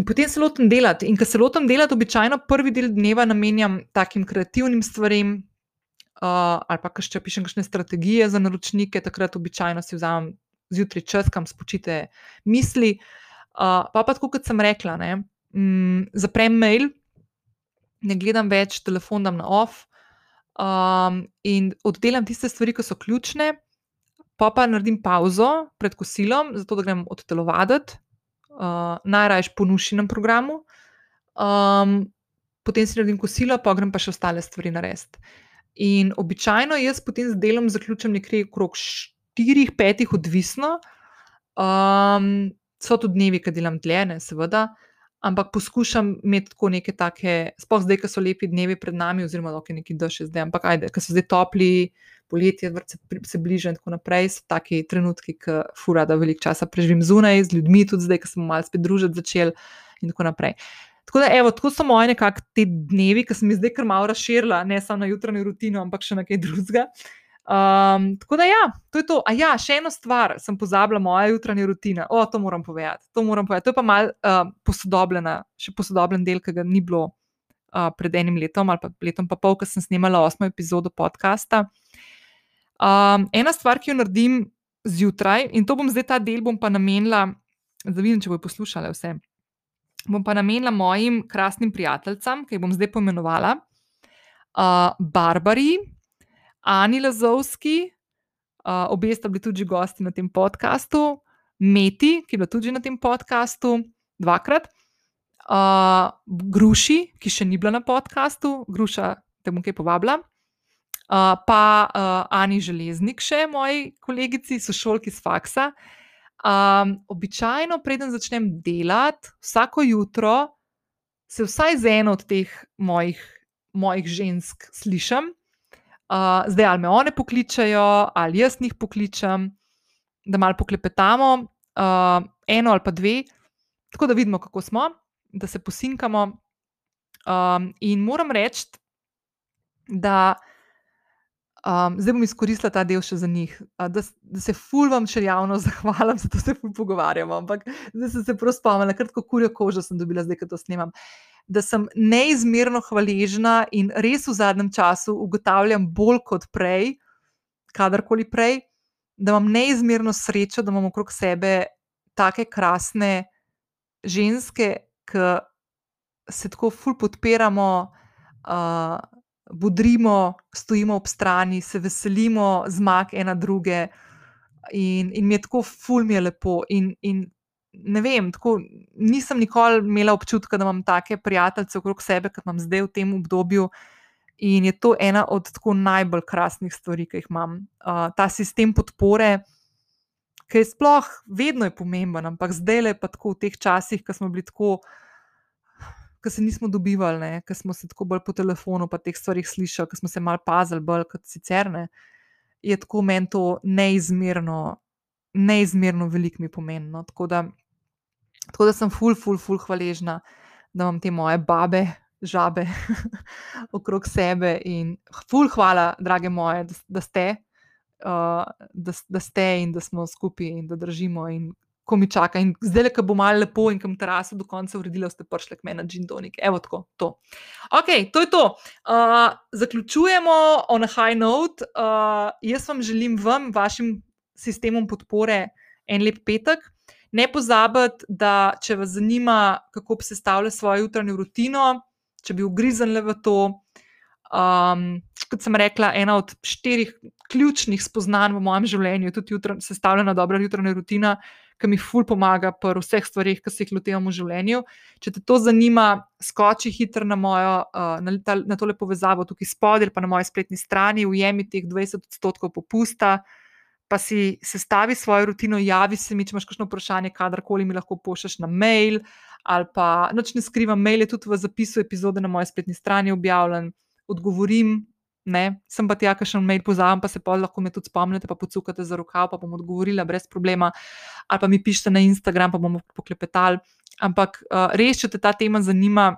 In potem se lotim delati. In ko se lotim delati, običajno prvi del dneva namenjam takim kreativnim stvarem, uh, ali pa če pišem kakšne strategije za naročnike, takrat običajno si vzamem zjutraj čas, kam spočite misli. Uh, pa pa tako, kot sem rekla, ne, mm, zaprem mail, ne gledam več telefon, dam na off um, in oddelam tiste stvari, ki so ključne, pa pa naredim pauzo pred kosilom, zato da grem odtelovaditi, uh, najraje po nušinem programu. Um, potem si naredim kosilo, pa grem pa še ostale stvari narediti. In običajno jaz potem z delom zaključim nekje okrog štirih, petih, odvisno. Um, so tudi dnevi, ki delam dlje, seveda, ampak poskušam imeti tako neke take, sploh zdaj, ko so lepi dnevi pred nami, oziroma da je nekaj daš zdaj, ampak ajde, ker so zdaj topli, poletje, vrtce se bliža in tako naprej, so taki trenutki, ki fura, da veliko časa preživim zunaj z ljudmi, tudi zdaj, ko smo malo spet družiti začeli in tako naprej. Tako da, evo, tako so moje nekakšne te dnevi, ki sem jih zdaj kar malo razširila, ne samo na jutranjo rutino, ampak še na kaj drugega. Um, tako da, ja, to je to. A ja, še eno stvar sem pozabila, moja jutranja rutina. O, to moram povedati. To, moram povedati. to je pa mal uh, posodobljena, še posodobljen del, ki ga ni bilo uh, pred enim letom ali pa letom pa pol, ko sem snimala osmo epizodo podcasta. Um, ena stvar, ki jo naredim zjutraj, in to bom zdaj ta del bom pa namenila, da vidim, če bo poslušala vse. Bom pa namenila mojim krasnim prijateljicam, ki jih bom zdaj pomenovala, uh, Barbari. Ani Lazovski, uh, obe sta bili tudi gosti na tem podkastu, Meti, ki je bila tudi na tem podkastu dvakrat, uh, Gruši, ki še ni bila na podkastu, Gruša, te bom kaj povabila. Uh, pa uh, Ani Železnik, še moji kolegici, so šolki iz faksa. Um, običajno, preden začnem delati, vsako jutro se vsaj z eno od teh mojih, mojih žensk slišim, Uh, zdaj, ali me one pokličajo, ali jaz njih pokličem, da malo poklepetamo, uh, eno ali pa dve, tako da vidimo, kako smo, da se posinkamo. Um, in moram reči, da um, zdaj bom izkoristila ta del še za njih, da, da se fulvam še javno zahvalim, zato se ful pogovarjamo. Ampak zdaj sem se prav spomnila, kratko kurjo kožo sem dobila, zdaj, ko to snemam. Uh, da sem neizmerno hvaležna in res v zadnjem času ugotavljam bolj kot prej, kadarkoli prej, da imam neizmerno srečo, da imam okrog sebe take krasne ženske, ki se tako ful podpiramo. Uh, Budrimo, stojimo ob strani, se veselimo zmag ena druge, in, in mi je tako, ful mi je lepo. In, in ne vem, tako nisem nikoli imela občutka, da imam take prijatelje okrog sebe, kot imam zdaj v tem obdobju. In je to ena od tako najbolj krasnih stvari, ki jih imam. Uh, ta sistem podpore, ki je sploh vedno je pomemben, ampak zdaj le pa tako v teh časih, ki smo bili tako, ki se nismo dobivali, ki smo se tako bolj po telefonu, pa teh stvarih slišali, ki smo se mal pazili, bolj kot sicer ne. Je tako meni to neizmerno, neizmerno veliko mi pomeni. No. Tako, da, tako da sem ful, ful, ful hvaležna, da imam te moje babe, žabe okrog sebe. In ful, hvala, drage moje, da, da ste, uh, da, da ste in da smo skupaj in da držimo. In ko mi čaka, in zdaj, ko bo malo lepo in kam teraso do konca uredila, ste prišli k meni Gin Tonik. Evo tako, to. Ok, to je to. Uh, zaključujemo on a high note. Uh, jaz vam želim, vam, vašim sistemom podpore, en lep petek. Ne pozabite, da če vas zanima, kako bi sestavljali svojo jutranjo rutino, če bi ugriznili v to. Um, kot sem rekla, ena od štirih ključnih spoznanj v mojem življenju je tudi jutro, sestavljena dobra jutranja rutina, ki mi ful pomaga pri vseh stvarih, ki se jih lotevam v življenju. Če te to zanima, skoči hitro na mojo, uh, na, ta, na tole povezavo tukaj spodaj pa na moji spletni strani, ujemi teh 20 odstotkov popusta pa si sestavi svojo rutino, javi se mi, če imaš kakšno vprašanje, kadarkoli mi lahko pošlješ na mail. Ali pa noč ne skrivam, mail je tudi v zapisu epizode na moji spletni strani objavljen, odgovorim. Ne, sem pa ti, ja, še en mail pozabim, pa se pa lahko me tudi spomnite, pa pocukate za rokav, pa bom odgovorila brez problema. Ali pa mi pišete na Instagram, pa bomo poklepetali. Ampak uh, res, če te ta tema zanima,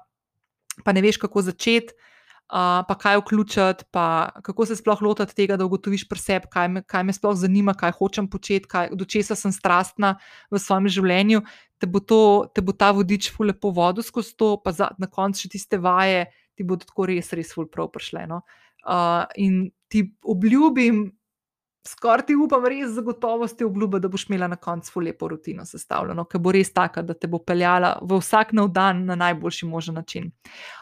pa ne veš, kako začeti pa kaj vključiti, pa kako se sploh lotiti tega, da ugotoviš pri sebi, kaj, kaj me sploh zanima, kaj hočem početi, kaj, do česa sem strastna v svojem življenju. Te bo, to, te bo ta vodič lepo vodil skozi to, pa za, na koncu še tiste vaje, ti bodo tako res, res, ful prav prišle. No? Uh, in ti obljubim, skoraj ti upam, res zagotovo ste obljubili, da boš imela na koncu lepo rutino sestavljeno, ki bo res taka, da te bo peljala v vsak nov dan na najboljši možen način.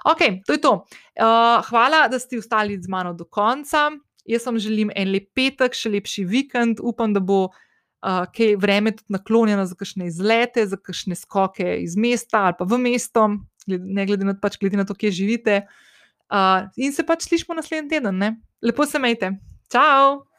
Ok, to je to. Uh, hvala, da ste ostali z mano do konca. Jaz vam želim en lep petek, še lepši vikend. Upam, da bo uh, kaj vreme tudi naklonjeno za kakšne izlete, za kakšne skoke iz mesta ali pa v mesto, ne glede na, pač, glede na to, kje živite. Uh, in se pač slišmo naslednji teden. Ne? Lepo se majte. Ciao!